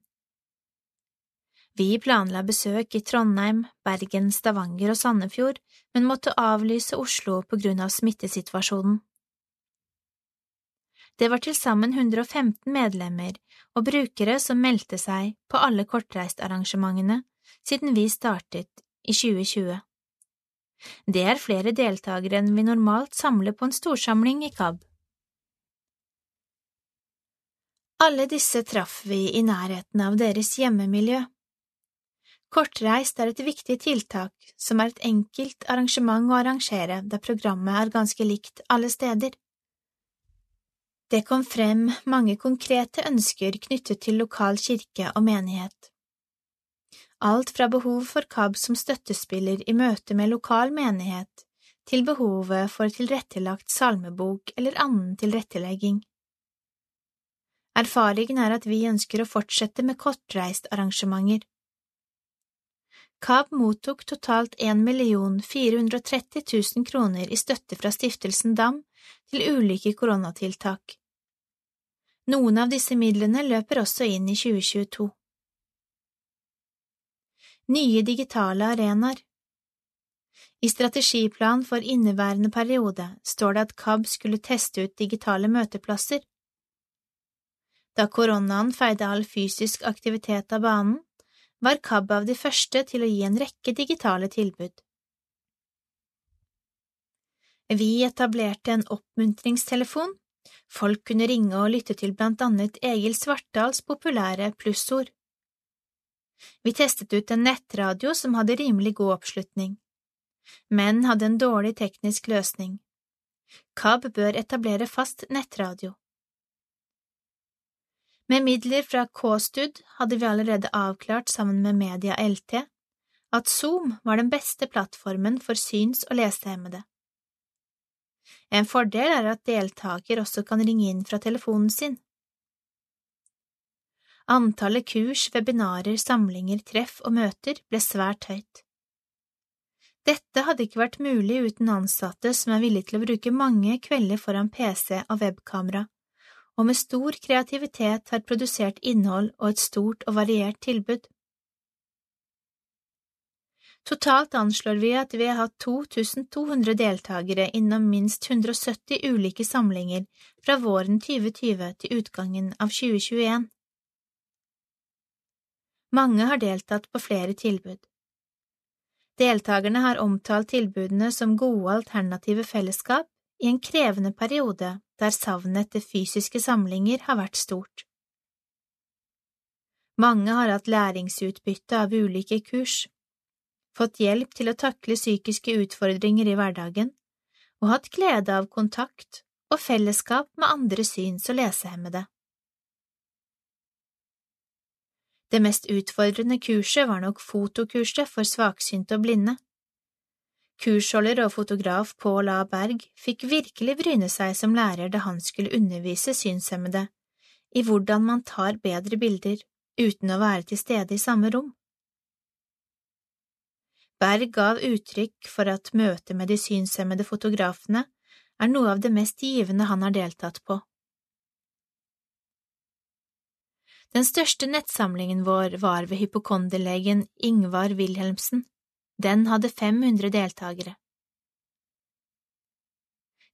Vi planla besøk i Trondheim, Bergen, Stavanger og Sandefjord, men måtte avlyse Oslo på grunn av smittesituasjonen. Det var til sammen 115 medlemmer og brukere som meldte seg på alle kortreistarrangementene siden vi startet i 2020. Det er flere deltakere enn vi normalt samler på en storsamling i KAB. Alle disse traff vi i nærheten av deres hjemmemiljø. Kortreist er et viktig tiltak som er et enkelt arrangement å arrangere der programmet er ganske likt alle steder. Det kom frem mange konkrete ønsker knyttet til lokal kirke og menighet. Alt fra behov for KAB som støttespiller i møte med lokal menighet, til behovet for tilrettelagt salmebok eller annen tilrettelegging. Erfaringen er at vi ønsker å fortsette med kortreistarrangementer. KAB mottok totalt 1 430 000 kroner i støtte fra Stiftelsen DAM til ulike koronatiltak. Noen av disse midlene løper også inn i 2022. Nye digitale arenaer I strategiplan for inneværende periode står det at KAB skulle teste ut digitale møteplasser. Da koronaen feide all fysisk aktivitet av banen, var KAB av de første til å gi en rekke digitale tilbud. Vi etablerte en oppmuntringstelefon. Folk kunne ringe og lytte til blant annet Egil Svartdals populære plussord. Vi testet ut en nettradio som hadde rimelig god oppslutning, men hadde en dårlig teknisk løsning. KAB bør etablere fast nettradio. Med midler fra KSTUD hadde vi allerede avklart sammen med Media LT at Zoom var den beste plattformen for syns- og lesehemmede. En fordel er at deltaker også kan ringe inn fra telefonen sin. Antallet kurs, webinarer, samlinger, treff og møter ble svært høyt. Dette hadde ikke vært mulig uten ansatte som er villige til å bruke mange kvelder foran PC og webkamera og med stor kreativitet har produsert innhold og et stort og variert tilbud. Totalt anslår vi at vi har hatt 2200 deltakere innom minst 170 ulike samlinger fra våren 2020 til utgangen av 2021. Mange har deltatt på flere tilbud. Deltakerne har omtalt tilbudene som gode alternative fellesskap i en krevende periode der savnet etter fysiske samlinger har vært stort. Mange har hatt læringsutbytte av ulike kurs, fått hjelp til å takle psykiske utfordringer i hverdagen og hatt glede av kontakt og fellesskap med andre syns- og lesehemmede. Det mest utfordrende kurset var nok fotokurset for svaksynte og blinde. Kursholder og fotograf Pål A. Berg fikk virkelig bryne seg som lærer da han skulle undervise synshemmede i hvordan man tar bedre bilder uten å være til stede i samme rom. Berg gav uttrykk for at møtet med de synshemmede fotografene er noe av det mest givende han har deltatt på. Den største nettsamlingen vår var ved hypokonderlegen Ingvar Wilhelmsen. Den hadde 500 deltakere.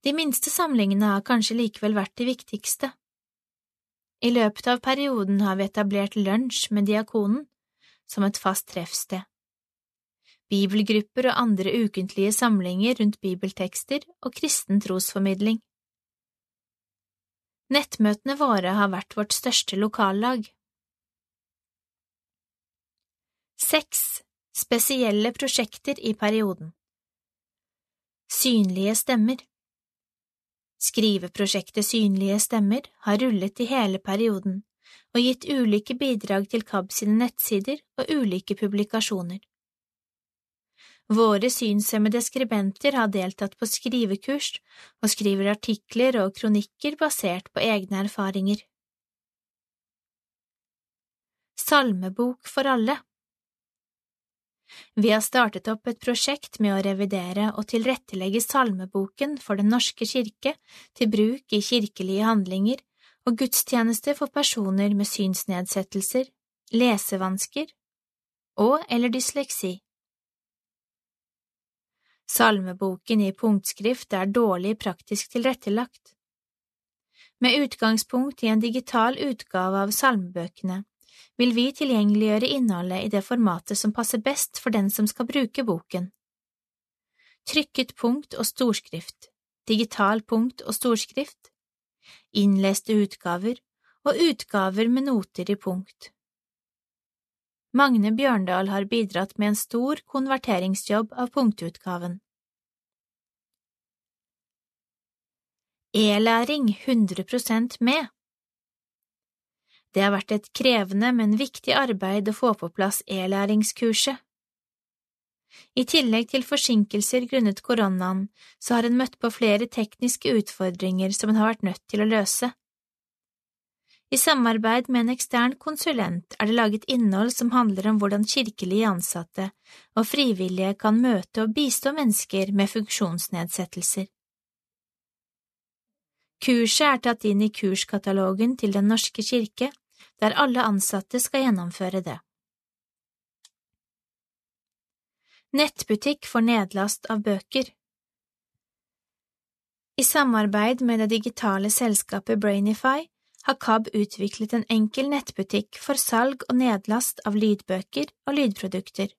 De minste samlingene har kanskje likevel vært de viktigste. I løpet av perioden har vi etablert lunsj med Diakonen som et fast treffsted. Bibelgrupper og andre ukentlige samlinger rundt bibeltekster og kristen trosformidling. Nettmøtene våre har vært vårt største lokallag. Seks Spesielle prosjekter i perioden Synlige stemmer Skriveprosjektet Synlige stemmer har rullet i hele perioden og gitt ulike bidrag til KAB sine nettsider og ulike publikasjoner. Våre synshemmede skribenter har deltatt på skrivekurs og skriver artikler og kronikker basert på egne erfaringer. Salmebok for alle vi har startet opp et prosjekt med å revidere og tilrettelegge salmeboken for Den norske kirke til bruk i kirkelige handlinger og gudstjenester for personer med synsnedsettelser, lesevansker og eller dysleksi. Salmeboken i punktskrift er dårlig praktisk tilrettelagt. Med utgangspunkt i en digital utgave av salmebøkene vil vi tilgjengeliggjøre innholdet i det formatet som passer best for den som skal bruke boken. Trykket punkt og storskrift, digital punkt og storskrift, innleste utgaver og utgaver med noter i punkt. Magne Bjørndal har bidratt med en stor konverteringsjobb av punktutgaven. E-læring 100% med Det har vært et krevende, men viktig arbeid å få på plass e-læringskurset. I tillegg til forsinkelser grunnet koronaen, så har en møtt på flere tekniske utfordringer som en har vært nødt til å løse. I samarbeid med en ekstern konsulent er det laget innhold som handler om hvordan kirkelige ansatte og frivillige kan møte og bistå mennesker med funksjonsnedsettelser. Kurset er tatt inn i kurskatalogen til Den norske kirke, der alle ansatte skal gjennomføre det. Nettbutikk for nedlast av bøker I samarbeid med det digitale selskapet Brainify har KAB utviklet en enkel nettbutikk for salg og nedlast av lydbøker og lydprodukter.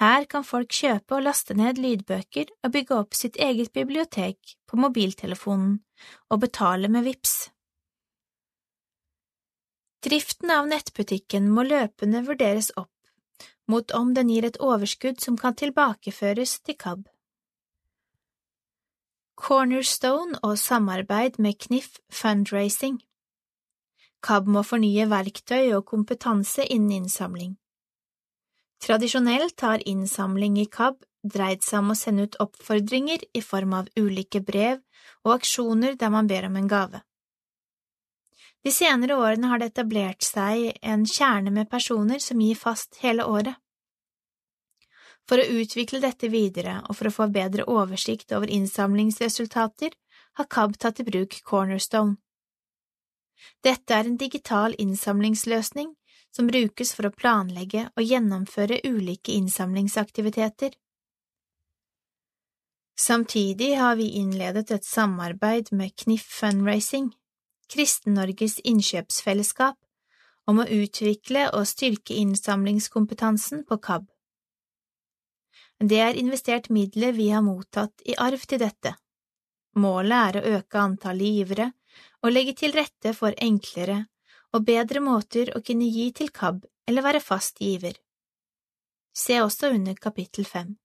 Her kan folk kjøpe og laste ned lydbøker og bygge opp sitt eget bibliotek på mobiltelefonen og betale med VIPS. Driften av nettbutikken må løpende vurderes opp mot om den gir et overskudd som kan tilbakeføres til KAB. Cornerstone og samarbeid med Knif Fundraising KAB må fornye verktøy og kompetanse innen innsamling. Tradisjonelt har innsamling i KAB dreid seg om å sende ut oppfordringer i form av ulike brev og aksjoner der man ber om en gave. De senere årene har det etablert seg en kjerne med personer som gir fast hele året. For å utvikle dette videre og for å få bedre oversikt over innsamlingsresultater, har KAB tatt i bruk Cornerstone. Dette er en digital innsamlingsløsning som brukes for å planlegge og gjennomføre ulike innsamlingsaktiviteter. Samtidig har vi innledet et samarbeid med Knif Fundraising, Kristen-Norges innkjøpsfellesskap, om å utvikle og styrke innsamlingskompetansen på KAB. Det er investert midler vi har mottatt i arv til dette. Målet er å øke antallet givere og legge til rette for enklere og bedre måter å kunne gi til KAB eller være fast giver. Se også under kapittel fem.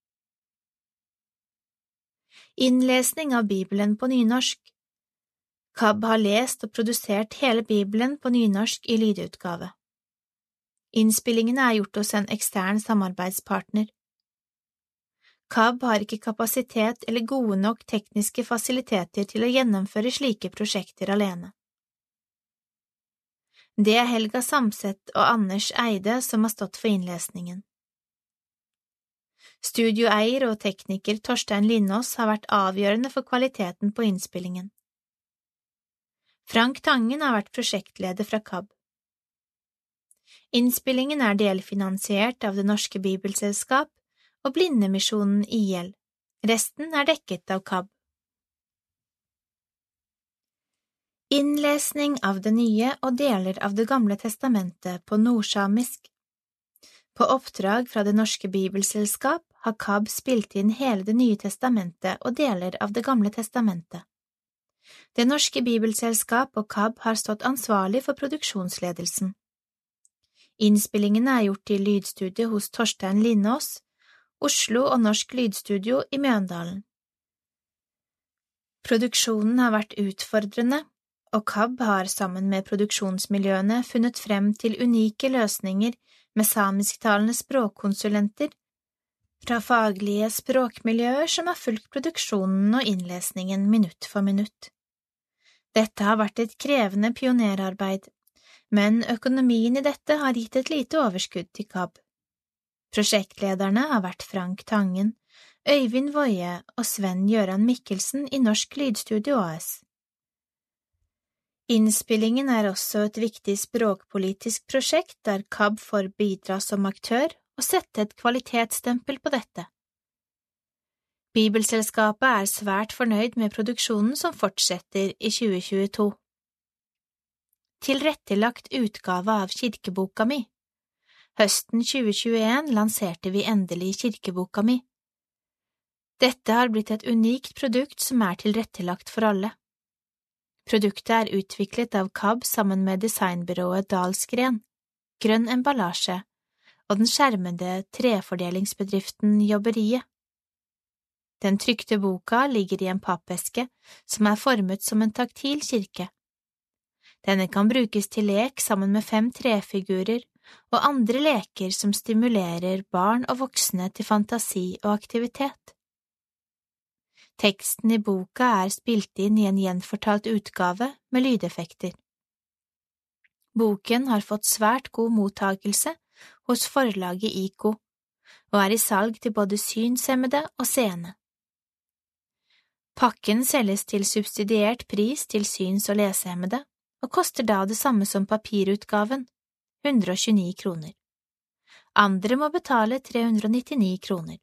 Innlesning av Bibelen på nynorsk KAB har lest og produsert hele Bibelen på nynorsk i lydutgave. Innspillingene er gjort hos en ekstern samarbeidspartner. KAB har ikke kapasitet eller gode nok tekniske fasiliteter til å gjennomføre slike prosjekter alene. Det er Helga Samset og Anders Eide som har stått for innlesningen. Studioeier og tekniker Torstein Lindås har vært avgjørende for kvaliteten på innspillingen. Frank Tangen har vært prosjektleder fra KAB. Innspillingen er delfinansiert av Det Norske Bibelselskap og Blindemisjonen IL. Resten er dekket av KAB. Innlesning av Det nye og deler av Det gamle testamentet på nordsamisk På oppdrag fra Det Norske Bibelselskap har KAB spilt inn hele Det nye testamentet og deler av Det gamle testamentet. Det norske bibelselskap og KAB har stått ansvarlig for produksjonsledelsen. Innspillingene er gjort i lydstudio hos Torstein Lindås, Oslo og Norsk Lydstudio i Mjøndalen. Produksjonen har vært utfordrende, og KAB har sammen med produksjonsmiljøene funnet frem til unike løsninger med samisktalende språkkonsulenter fra faglige språkmiljøer som har fulgt produksjonen og innlesningen minutt for minutt. Dette har vært et krevende pionerarbeid, men økonomien i dette har gitt et lite overskudd til KAB. Prosjektlederne har vært Frank Tangen, Øyvind Woie og Sven Gøran Mikkelsen i Norsk Lydstudio AS. Innspillingen er også et viktig språkpolitisk prosjekt der KAB får bidra som aktør og sette et kvalitetsstempel på dette. Bibelselskapet er svært fornøyd med produksjonen som fortsetter i 2022. Tilrettelagt utgave av kirkeboka mi Høsten 2021 lanserte vi endelig kirkeboka mi. Dette har blitt et unikt produkt som er tilrettelagt for alle. Produktet er utviklet av KAB sammen med designbyrået Dalsgren, Grønn emballasje og den skjermede trefordelingsbedriften Jobberiet. Den trykte boka ligger i en pappeske som er formet som en taktil kirke. Denne kan brukes til lek sammen med fem trefigurer og andre leker som stimulerer barn og voksne til fantasi og aktivitet. Teksten i boka er spilt inn i en gjenfortalt utgave med lydeffekter. Boken har fått svært god mottagelse hos forlaget IKO, og er i salg til både synshemmede og seende. Pakken selges til subsidiert pris til syns- og lesehemmede, og koster da det samme som papirutgaven, 129 kroner. Andre må betale 399 kroner.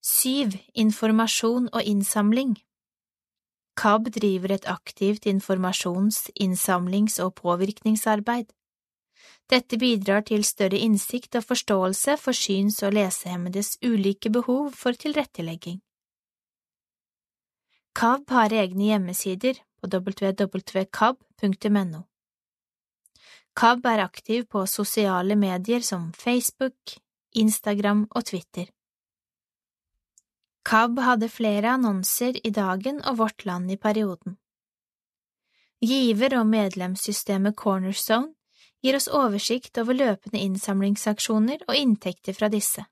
Syv. Informasjon og innsamling KAB driver et aktivt informasjons-, innsamlings- og påvirkningsarbeid. Dette bidrar til større innsikt og forståelse for syns- og lesehemmedes ulike behov for tilrettelegging. KAB har egne hjemmesider på www.kab.no. KAB er aktiv på sosiale medier som Facebook, Instagram og Twitter. KAB hadde flere annonser i Dagen og Vårt Land i perioden. Giver- og medlemssystemet Cornerstone gir oss oversikt over løpende innsamlingsaksjoner og inntekter fra disse.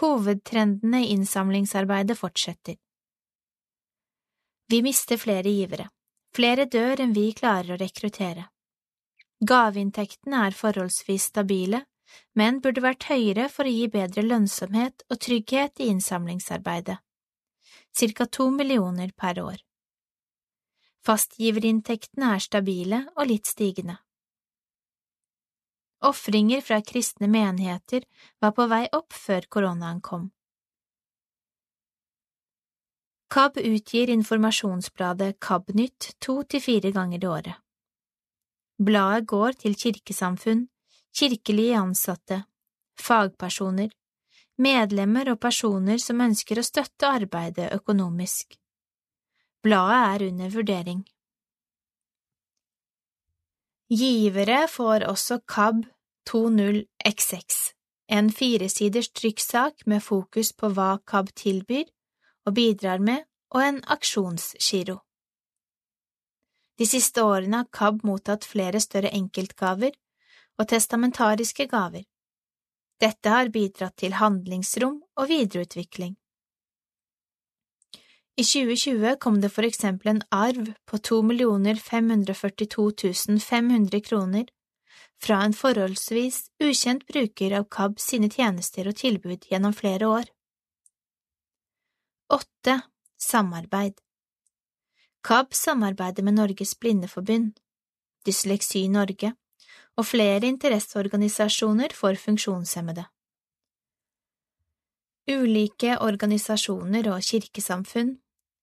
Hovedtrendene i innsamlingsarbeidet fortsetter. Vi mister flere givere. Flere dør enn vi klarer å rekruttere. Gaveinntektene er forholdsvis stabile, men burde vært høyere for å gi bedre lønnsomhet og trygghet i innsamlingsarbeidet, Cirka to millioner per år. Fastgiverinntektene er stabile og litt stigende. Ofringer fra kristne menigheter var på vei opp før koronaen kom. KAB utgir informasjonsbladet KABnytt to til fire ganger i året. Bladet går til kirkesamfunn, kirkelige ansatte, fagpersoner, medlemmer og personer som ønsker å støtte arbeidet økonomisk. Bladet er under vurdering. Givere får også KAB 20XX, en firesiders trykksak med fokus på hva KAB tilbyr og bidrar med, og en aksjonsgiro. De siste årene har KAB mottatt flere større enkeltgaver og testamentariske gaver. Dette har bidratt til handlingsrom og videreutvikling. I 2020 kom det for eksempel en arv på 2 542 500 kroner fra en forholdsvis ukjent bruker av KAB sine tjenester og tilbud gjennom flere år. 8. Samarbeid KAB samarbeider med Norges Blindeforbund, Dysleksi Norge og flere interesseorganisasjoner for funksjonshemmede. Ulike organisasjoner og kirkesamfunn,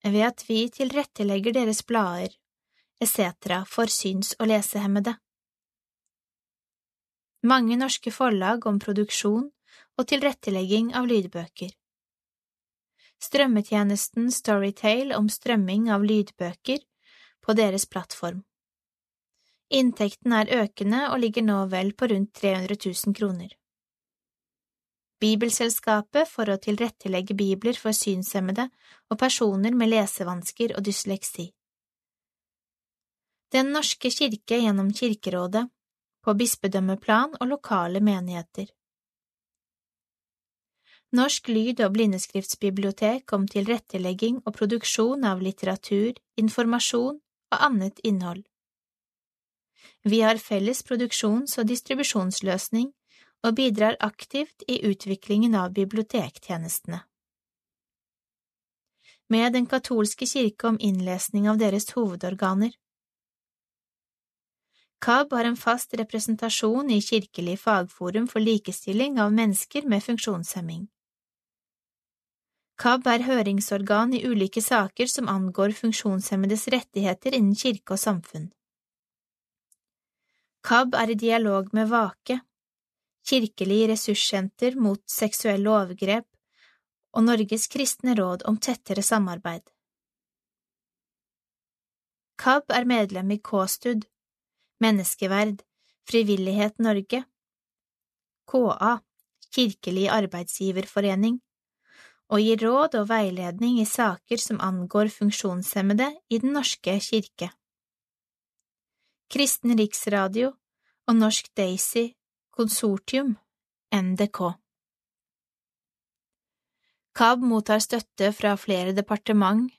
ved at vi tilrettelegger deres blader, etc. for syns- og lesehemmede. Mange norske forlag om produksjon og tilrettelegging av lydbøker. Strømmetjenesten Storytale om strømming av lydbøker på deres plattform. Inntekten er økende og ligger nå vel på rundt 300 000 kroner. Bibelselskapet for å tilrettelegge bibler for synshemmede og personer med lesevansker og dysleksi. Den norske kirke gjennom Kirkerådet, på bispedømmeplan og lokale menigheter. Norsk lyd- og blindeskriftsbibliotek om tilrettelegging og produksjon av litteratur, informasjon og annet innhold. Vi har felles produksjons- og distribusjonsløsning og bidrar aktivt i utviklingen av bibliotektjenestene. Med Den katolske kirke om innlesning av deres hovedorganer. KAB har en fast representasjon i Kirkelig fagforum for likestilling av mennesker med funksjonshemming. KAB er høringsorgan i ulike saker som angår funksjonshemmedes rettigheter innen kirke og samfunn. KAB er i dialog med Vake, Kirkelig ressurssenter mot seksuelle overgrep og Norges kristne råd om tettere samarbeid. KAB er medlem i K-stud, Menneskeverd, Frivillighet Norge, KA, Kirkelig arbeidsgiverforening, og gir råd og veiledning i saker som angår funksjonshemmede i Den norske kirke. Kristen Riksradio og Norsk Daisy Konsortium, NDK. KAB mottar støtte fra flere departement,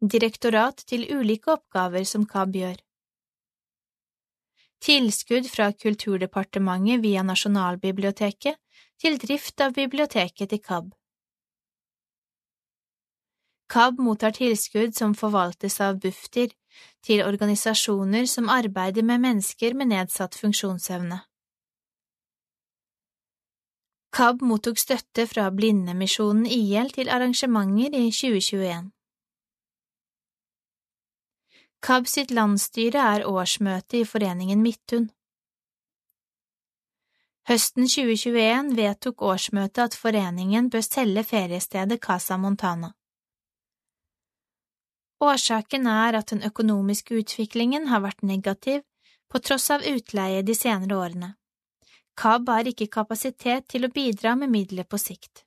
direktorat til ulike oppgaver som KAB gjør. Tilskudd fra Kulturdepartementet via Nasjonalbiblioteket til drift av biblioteket til KAB. KAB mottar tilskudd som forvaltes av Bufdir til organisasjoner som arbeider med mennesker med nedsatt funksjonsevne. KAB mottok støtte fra Blindemisjonen IL til arrangementer i 2021. KAB sitt landsstyre er årsmøte i Foreningen Midthun. Høsten 2021 vedtok årsmøtet at foreningen bør selge feriestedet Casa Montana. Årsaken er at den økonomiske utviklingen har vært negativ på tross av utleie de senere årene. KAB har ikke kapasitet til å bidra med midler på sikt.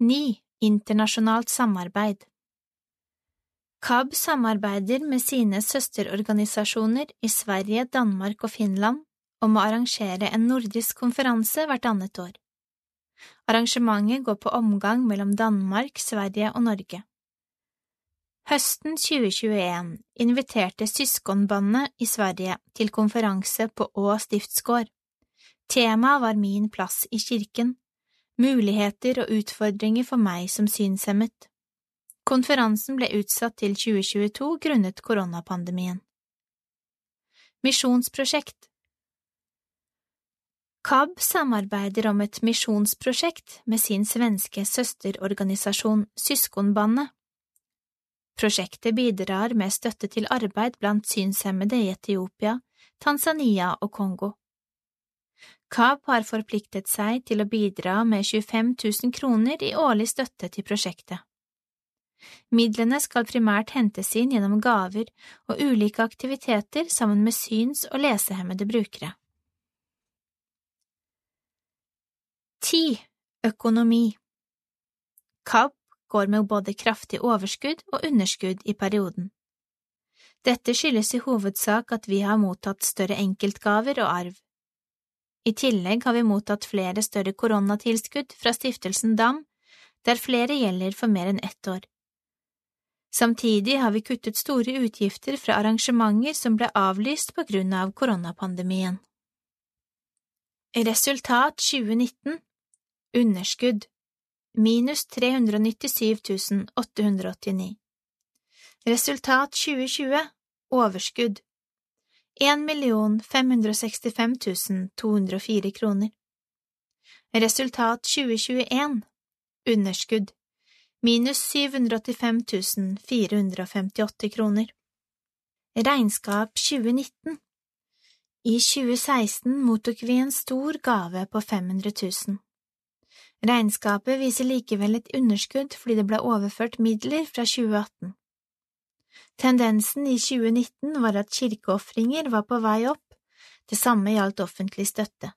9. Internasjonalt samarbeid KAB samarbeider med sine søsterorganisasjoner i Sverige, Danmark og Finland om å arrangere en nordisk konferanse hvert annet år. Arrangementet går på omgang mellom Danmark, Sverige og Norge. Høsten 2021 inviterte Syskonbandet i Sverige til konferanse på Å stiftsgård. Temaet var Min plass i kirken, muligheter og utfordringer for meg som synshemmet. Konferansen ble utsatt til 2022 grunnet koronapandemien. Misjonsprosjekt KAB samarbeider om et misjonsprosjekt med sin svenske søsterorganisasjon Syskonbandet Prosjektet bidrar med støtte til arbeid blant synshemmede i Etiopia, Tanzania og Kongo. KAB har forpliktet seg til å bidra med 25 000 kroner i årlig støtte til prosjektet. Midlene skal primært hentes inn gjennom gaver og ulike aktiviteter sammen med syns- og lesehemmede brukere. 10. Økonomi KAB går med både kraftig overskudd og underskudd i perioden. Dette skyldes i hovedsak at vi har mottatt større enkeltgaver og arv. I tillegg har vi mottatt flere større koronatilskudd fra stiftelsen DAM, der flere gjelder for mer enn ett år. Samtidig har vi kuttet store utgifter fra arrangementer som ble avlyst på grunn av koronapandemien. Resultat 2019 Underskudd minus 397 889. Resultat 2020 Overskudd 1 565 204 kroner. Resultat 2021 Underskudd minus 785 458 kroner. Regnskap 2019 I 2016 mottok vi en stor gave på 500 000. Regnskapet viser likevel et underskudd fordi det ble overført midler fra 2018. Tendensen i 2019 var at kirkeofringer var på vei opp, det samme gjaldt offentlig støtte.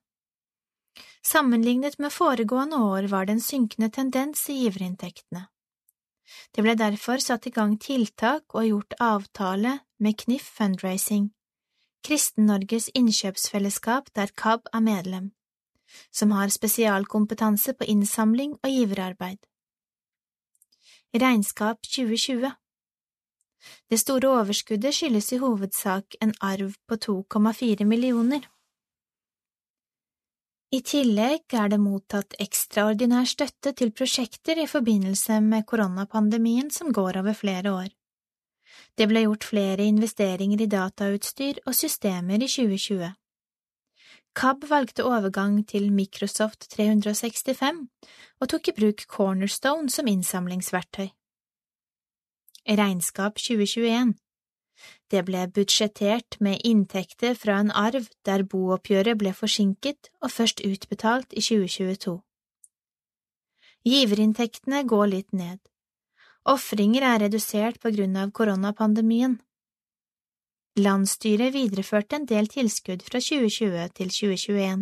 Sammenlignet med foregående år var det en synkende tendens i giverinntektene. Det ble derfor satt i gang tiltak og gjort avtale med KNIF Fundraising, Kristen-Norges innkjøpsfellesskap der KAB er medlem som har spesialkompetanse på innsamling og giverarbeid. Regnskap 2020 Det store overskuddet skyldes i hovedsak en arv på 2,4 millioner. I tillegg er det mottatt ekstraordinær støtte til prosjekter i forbindelse med koronapandemien som går over flere år. Det ble gjort flere investeringer i datautstyr og systemer i 2020. KAB valgte overgang til Microsoft 365 og tok i bruk Cornerstone som innsamlingsverktøy. Regnskap 2021 Det ble budsjettert med inntekter fra en arv der booppgjøret ble forsinket og først utbetalt i 2022. Giverinntektene går litt ned. Ofringer er redusert på grunn av koronapandemien. Landsstyret videreførte en del tilskudd fra 2020 til 2021.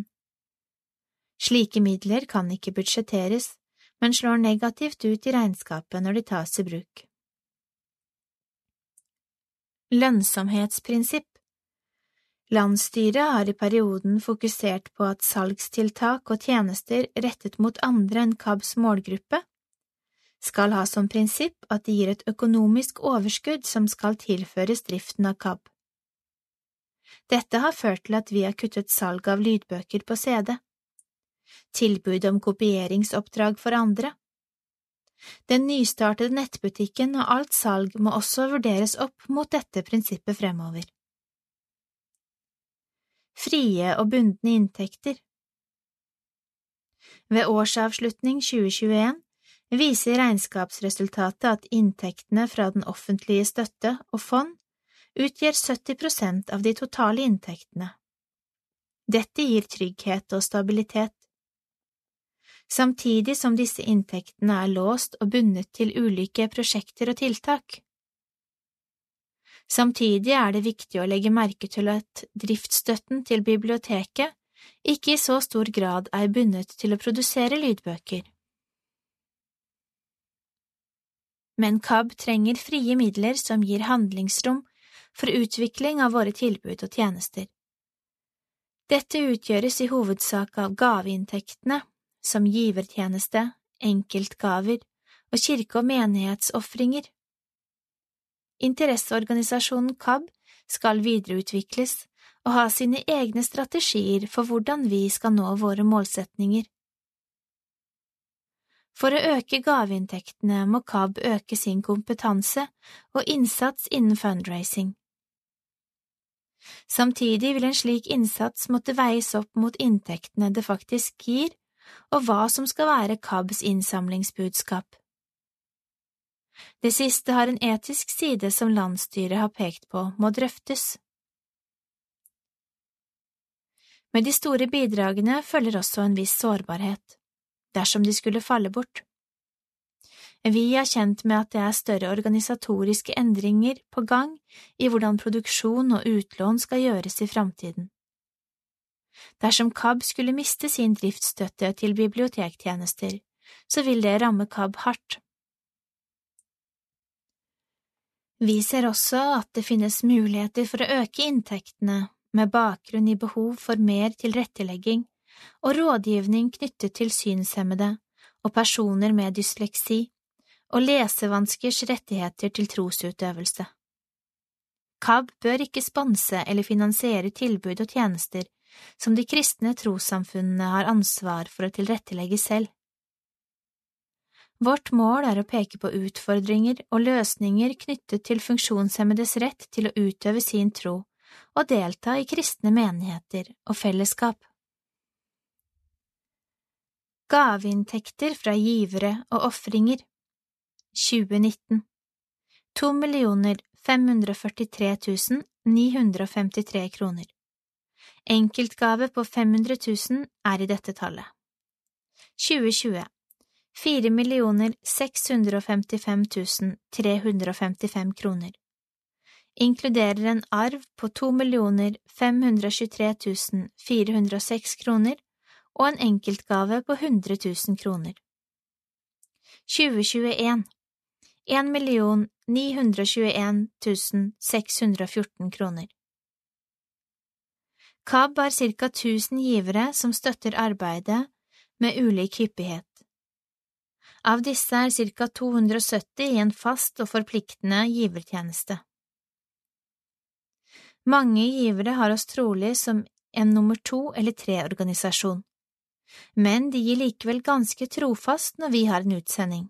Slike midler kan ikke budsjetteres, men slår negativt ut i regnskapet når de tas i bruk. Lønnsomhetsprinsipp Landsstyret har i perioden fokusert på at salgstiltak og tjenester rettet mot andre enn KABs målgruppe skal ha som prinsipp at de gir et økonomisk overskudd som skal tilføres driften av KAB. Dette har ført til at vi har kuttet salg av lydbøker på CD, tilbud om kopieringsoppdrag for andre. Den nystartede nettbutikken og alt salg må også vurderes opp mot dette prinsippet fremover. Frie og bundne inntekter Ved årsavslutning 2021 viser regnskapsresultatet at inntektene fra den offentlige støtte og fond utgjør 70 prosent av de totale inntektene. Dette gir trygghet og stabilitet. Samtidig som disse inntektene er låst og bundet til ulike prosjekter og tiltak. Samtidig er det viktig å legge merke til at driftsstøtten til biblioteket ikke i så stor grad er bundet til å produsere lydbøker. Men KAB trenger frie midler som gir handlingsrom for utvikling av våre tilbud og tjenester. Dette utgjøres i hovedsak av gaveinntektene, som givertjeneste, enkeltgaver og kirke- og menighetsofringer. Interesseorganisasjonen KAB skal videreutvikles og ha sine egne strategier for hvordan vi skal nå våre målsetninger. For å øke gaveinntektene må KAB øke sin kompetanse og innsats innen fundraising. Samtidig vil en slik innsats måtte veies opp mot inntektene det faktisk gir, og hva som skal være KABs innsamlingsbudskap. Det siste har en etisk side som landsstyret har pekt på må drøftes. Med de store bidragene følger også en viss sårbarhet dersom de skulle falle bort. Vi er kjent med at det er større organisatoriske endringer på gang i hvordan produksjon og utlån skal gjøres i framtiden. Dersom KAB skulle miste sin driftsstøtte til bibliotektjenester, så vil det ramme KAB hardt. Vi ser også at det finnes muligheter for å øke inntektene med bakgrunn i behov for mer tilrettelegging og rådgivning knyttet til synshemmede og personer med dysleksi og lesevanskers rettigheter til trosutøvelse. KAB bør ikke sponse eller finansiere tilbud og tjenester som de kristne trossamfunnene har ansvar for å tilrettelegge selv. Vårt mål er å peke på utfordringer og løsninger knyttet til funksjonshemmedes rett til å utøve sin tro og delta i kristne menigheter og fellesskap. Gaveinntekter fra givere og ofringer 2019 To millioner 543 953 kroner. Enkeltgave på 500 000 er i dette tallet. 2020 4 millioner 655 355 kroner. Inkluderer en arv på 2 millioner 523 406 kroner og en enkeltgave på 100 000 kroner. 2021 1 million 921 614 kroner. KAB har ca. 1000 givere som støtter arbeidet med ulik hyppighet. Av disse er ca. 270 i en fast og forpliktende givertjeneste. Mange givere har oss trolig som en nummer to eller tre organisasjon men de gir likevel ganske trofast når vi har en utsending.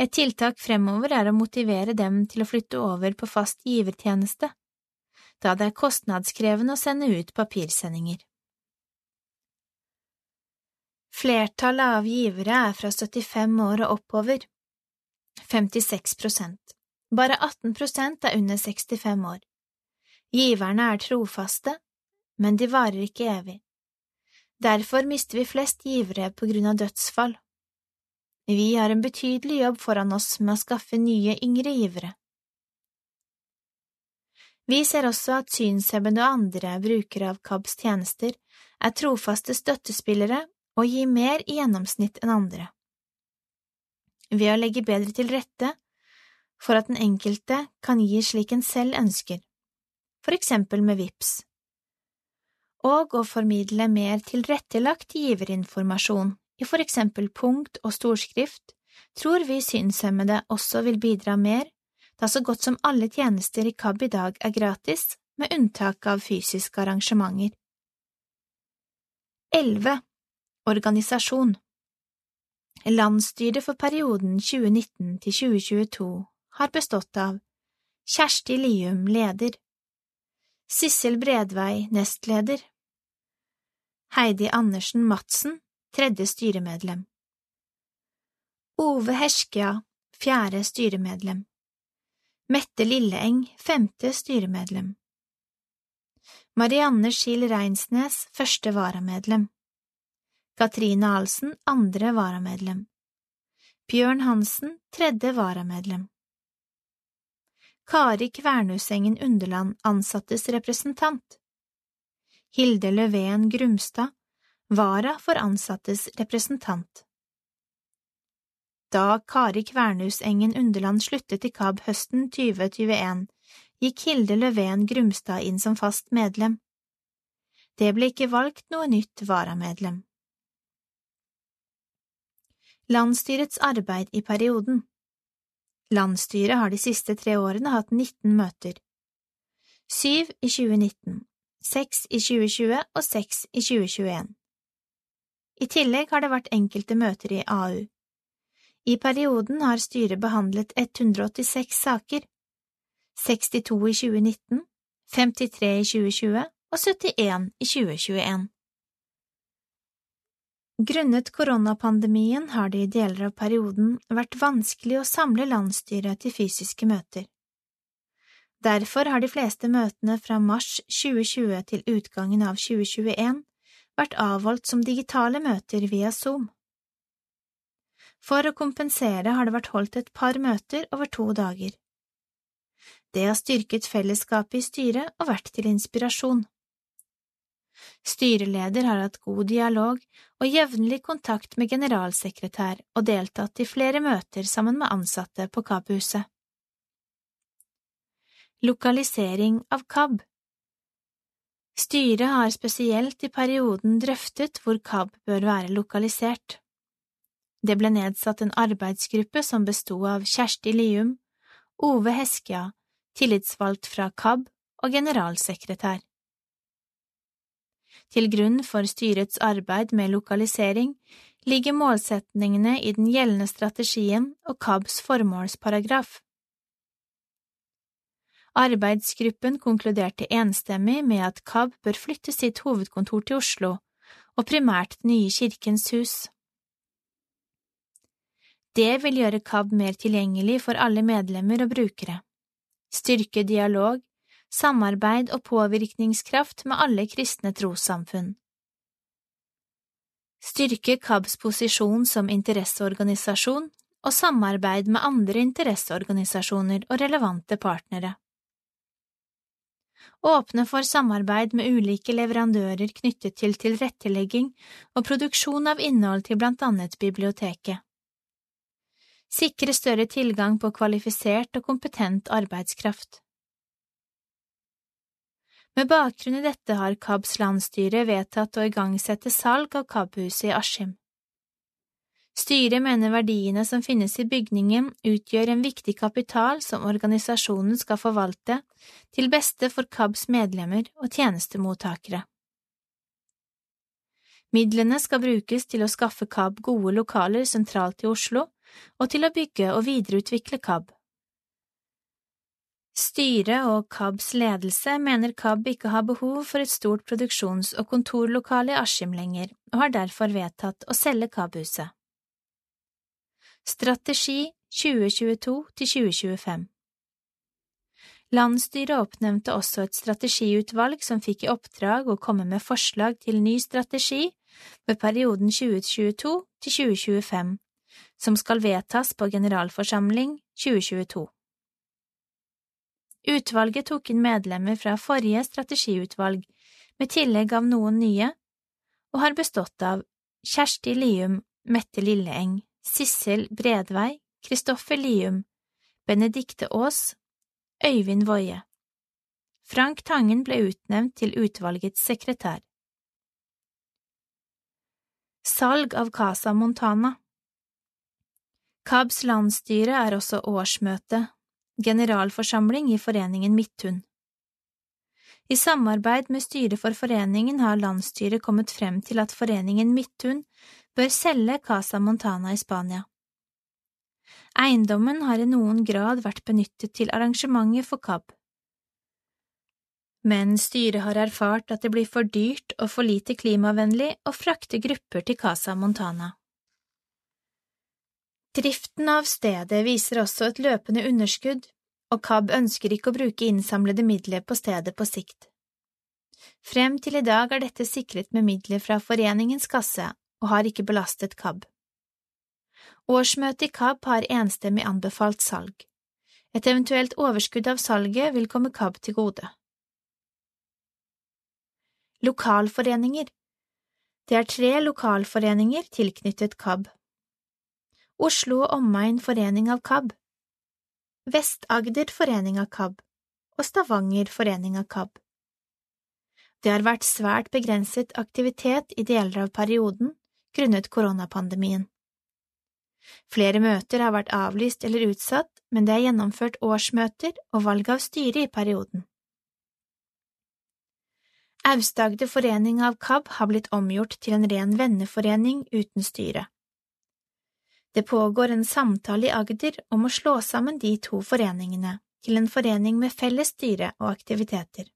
Et tiltak fremover er å motivere dem til å flytte over på fast givertjeneste, da det er kostnadskrevende å sende ut papirsendinger. Flertallet av givere er fra 75 år og oppover, 56 prosent. Bare 18 prosent er under 65 år. Giverne er trofaste, men de varer ikke evig. Derfor mister vi flest givere på grunn av dødsfall. Vi har en betydelig jobb foran oss med å skaffe nye, yngre givere. Vi ser også at synshemmede og andre brukere av KABs tjenester er trofaste støttespillere og gir mer i gjennomsnitt enn andre. Ved å legge bedre til rette for at den enkelte kan gi slik en selv ønsker, for eksempel med VIPS, og å formidle mer tilrettelagt giverinformasjon i for eksempel punkt og storskrift, tror vi synshemmede også vil bidra mer, da så godt som alle tjenester i KAB i dag er gratis, med unntak av fysiske arrangementer. 11. Organisasjon Landsstyret for perioden 2019 til 2022 har bestått av Kjersti Lium, leder Sissel Bredvei, nestleder Heidi Andersen Madsen, tredje styremedlem. Ove Herskja, fjerde styremedlem. Mette Lilleeng, femte styremedlem. Marianne Skill Reinsnes, første varamedlem. Katrine Ahlsen, andre varamedlem. Bjørn Hansen, tredje varamedlem. Kari Kvernusengen Underland, ansattes representant. Hilde Løveen Grumstad, vara for ansattes representant. Da Kari Kvernusengen Underland sluttet i KAB høsten 2021, gikk Hilde Løven Grumstad inn som fast medlem. Det ble ikke valgt noe nytt varamedlem. Landsstyrets arbeid i perioden Landsstyret har de siste tre årene hatt 19 møter. Syv i 2019, seks i 2020 og seks i 2021. I tillegg har det vært enkelte møter i AU. I perioden har styret behandlet 186 saker, 62 i 2019, 53 i 2020 og 71 i 2021. Grunnet koronapandemien har det i deler av perioden vært vanskelig å samle landsstyret til fysiske møter. Derfor har de fleste møtene fra mars 2020 til utgangen av 2021 vært avholdt som digitale møter via Zoom. For å kompensere har det vært holdt et par møter over to dager. Det har styrket fellesskapet i styret og vært til inspirasjon. Styreleder har hatt god dialog og jevnlig kontakt med generalsekretær og deltatt i flere møter sammen med ansatte på KAB-huset. Lokalisering av KAB Styret har spesielt i perioden drøftet hvor KAB bør være lokalisert. Det ble nedsatt en arbeidsgruppe som bestod av Kjersti Lium, Ove Heskja, tillitsvalgt fra KAB og generalsekretær. Til grunn for styrets arbeid med lokalisering ligger målsetningene i den gjeldende strategien og KABs formålsparagraf. Arbeidsgruppen konkluderte enstemmig med at KAB bør flytte sitt hovedkontor til Oslo, og primært det nye Kirkens hus. Det vil gjøre KAB mer tilgjengelig for alle medlemmer og brukere, styrke dialog samarbeid og påvirkningskraft med alle kristne trossamfunn. Styrke KABs posisjon som interesseorganisasjon og samarbeid med andre interesseorganisasjoner og relevante partnere. Åpne for samarbeid med ulike leverandører knyttet til tilrettelegging og produksjon av innhold til blant annet biblioteket. Sikre større tilgang på kvalifisert og kompetent arbeidskraft. Med bakgrunn i dette har KABs landsstyre vedtatt å igangsette salg av KAB-huset i Askim. Styret mener verdiene som finnes i bygningen utgjør en viktig kapital som organisasjonen skal forvalte til beste for KABs medlemmer og tjenestemottakere. Midlene skal brukes til å skaffe KAB gode lokaler sentralt i Oslo og til å bygge og videreutvikle KAB. Styret og KABs ledelse mener KAB ikke har behov for et stort produksjons- og kontorlokale i Askim lenger, og har derfor vedtatt å selge KAB-huset. Strategi 2022–2025 Landsstyret oppnevnte også et strategiutvalg som fikk i oppdrag å komme med forslag til ny strategi for perioden 2022 2025, som skal vedtas på generalforsamling 2022. Utvalget tok inn medlemmer fra forrige strategiutvalg, med tillegg av noen nye, og har bestått av Kjersti Lium, Mette Lilleeng, Sissel Bredvei, Kristoffer Lium, Benedikte Aas, Øyvind Woie. Frank Tangen ble utnevnt til utvalgets sekretær. Salg av Casa Montana KABs landsstyre er også årsmøte, generalforsamling i foreningen Midthun. I samarbeid med styret for foreningen har landsstyret kommet frem til at foreningen Midthun bør selge Casa Montana i Spania. Eiendommen har i noen grad vært benyttet til arrangementer for KAB. Men styret har erfart at det blir for dyrt og for lite klimavennlig å frakte grupper til Casa Montana. Driften av stedet viser også et løpende underskudd, og KAB ønsker ikke å bruke innsamlede midler på stedet på sikt. Frem til i dag er dette sikret med midler fra foreningens kasse og har ikke belastet KAB. Årsmøtet i KAB har enstemmig anbefalt salg. Et eventuelt overskudd av salget vil komme KAB til gode. Lokalforeninger Det er tre lokalforeninger tilknyttet KAB. Oslo og Omegn Forening av KAB, Vest-Agder Forening av KAB og Stavanger Forening av KAB. Det har vært svært begrenset aktivitet i deler av perioden grunnet koronapandemien. Flere møter har vært avlyst eller utsatt, men det er gjennomført årsmøter og valg av styre i perioden. Aust-Agder forening av KAB har blitt omgjort til en ren venneforening uten styre. Det pågår en samtale i Agder om å slå sammen de to foreningene til en forening med felles styre og aktiviteter.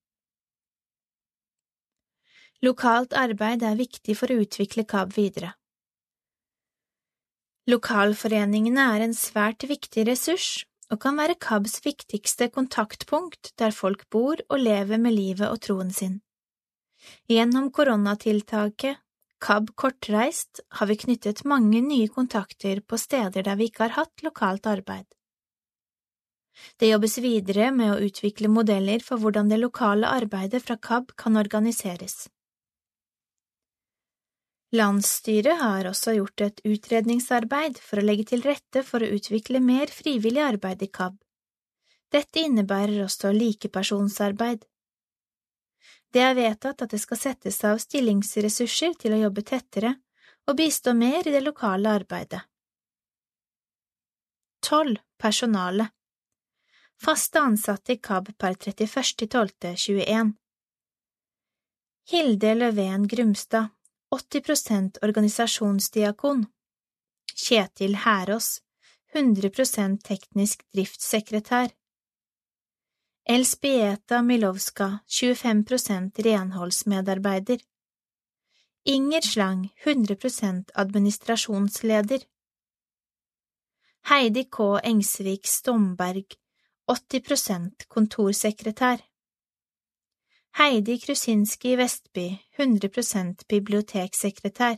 Lokalt arbeid er viktig for å utvikle KAB videre. Lokalforeningene er en svært viktig ressurs og kan være KABs viktigste kontaktpunkt der folk bor og lever med livet og troen sin. Gjennom koronatiltaket KAB Kortreist har vi knyttet mange nye kontakter på steder der vi ikke har hatt lokalt arbeid. Det jobbes videre med å utvikle modeller for hvordan det lokale arbeidet fra KAB kan organiseres. Landsstyret har også gjort et utredningsarbeid for å legge til rette for å utvikle mer frivillig arbeid i KAB. Dette innebærer også likepersonsarbeid. Det er vedtatt at det skal settes av stillingsressurser til å jobbe tettere og bistå mer i det lokale arbeidet. 12. Personale Faste ansatte i KAB per 31.12.21 Hilde Løven Grumstad 80% organisasjonsdiakon Kjetil Herås, 100% teknisk driftssekretær Elspieta Milovska 25 prosent renholdsmedarbeider. Inger Slang 100 prosent administrasjonsleder. Heidi K. Engsvik Stomberg 80 prosent kontorsekretær. Heidi Krusinski Vestby, 100 prosent biblioteksekretær.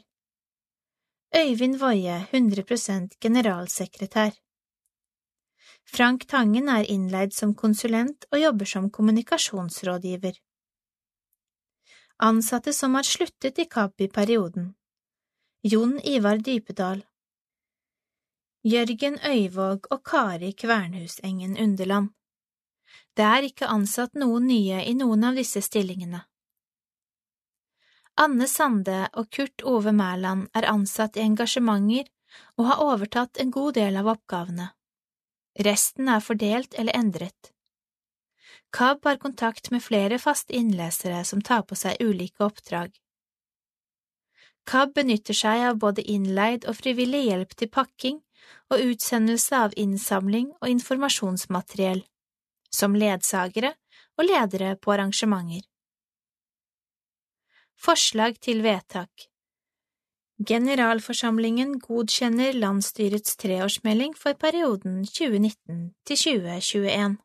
Øyvind Woie, 100 prosent generalsekretær Frank Tangen er innleid som konsulent og jobber som kommunikasjonsrådgiver. Ansatte som har sluttet i KAB i perioden Jon Ivar Dypedal Jørgen Øyvåg og Kari Kvernhusengen Underland det er ikke ansatt noen nye i noen av disse stillingene. Anne Sande og Kurt Ove Mæland er ansatt i engasjementer og har overtatt en god del av oppgavene. Resten er fordelt eller endret. KAB har kontakt med flere faste innlesere som tar på seg ulike oppdrag. KAB benytter seg av både innleid og frivillig hjelp til pakking og utsendelse av innsamling og informasjonsmateriell som ledsagere og ledere på arrangementer. Forslag til vedtak Generalforsamlingen godkjenner landsstyrets treårsmelding for perioden 2019 til 2021.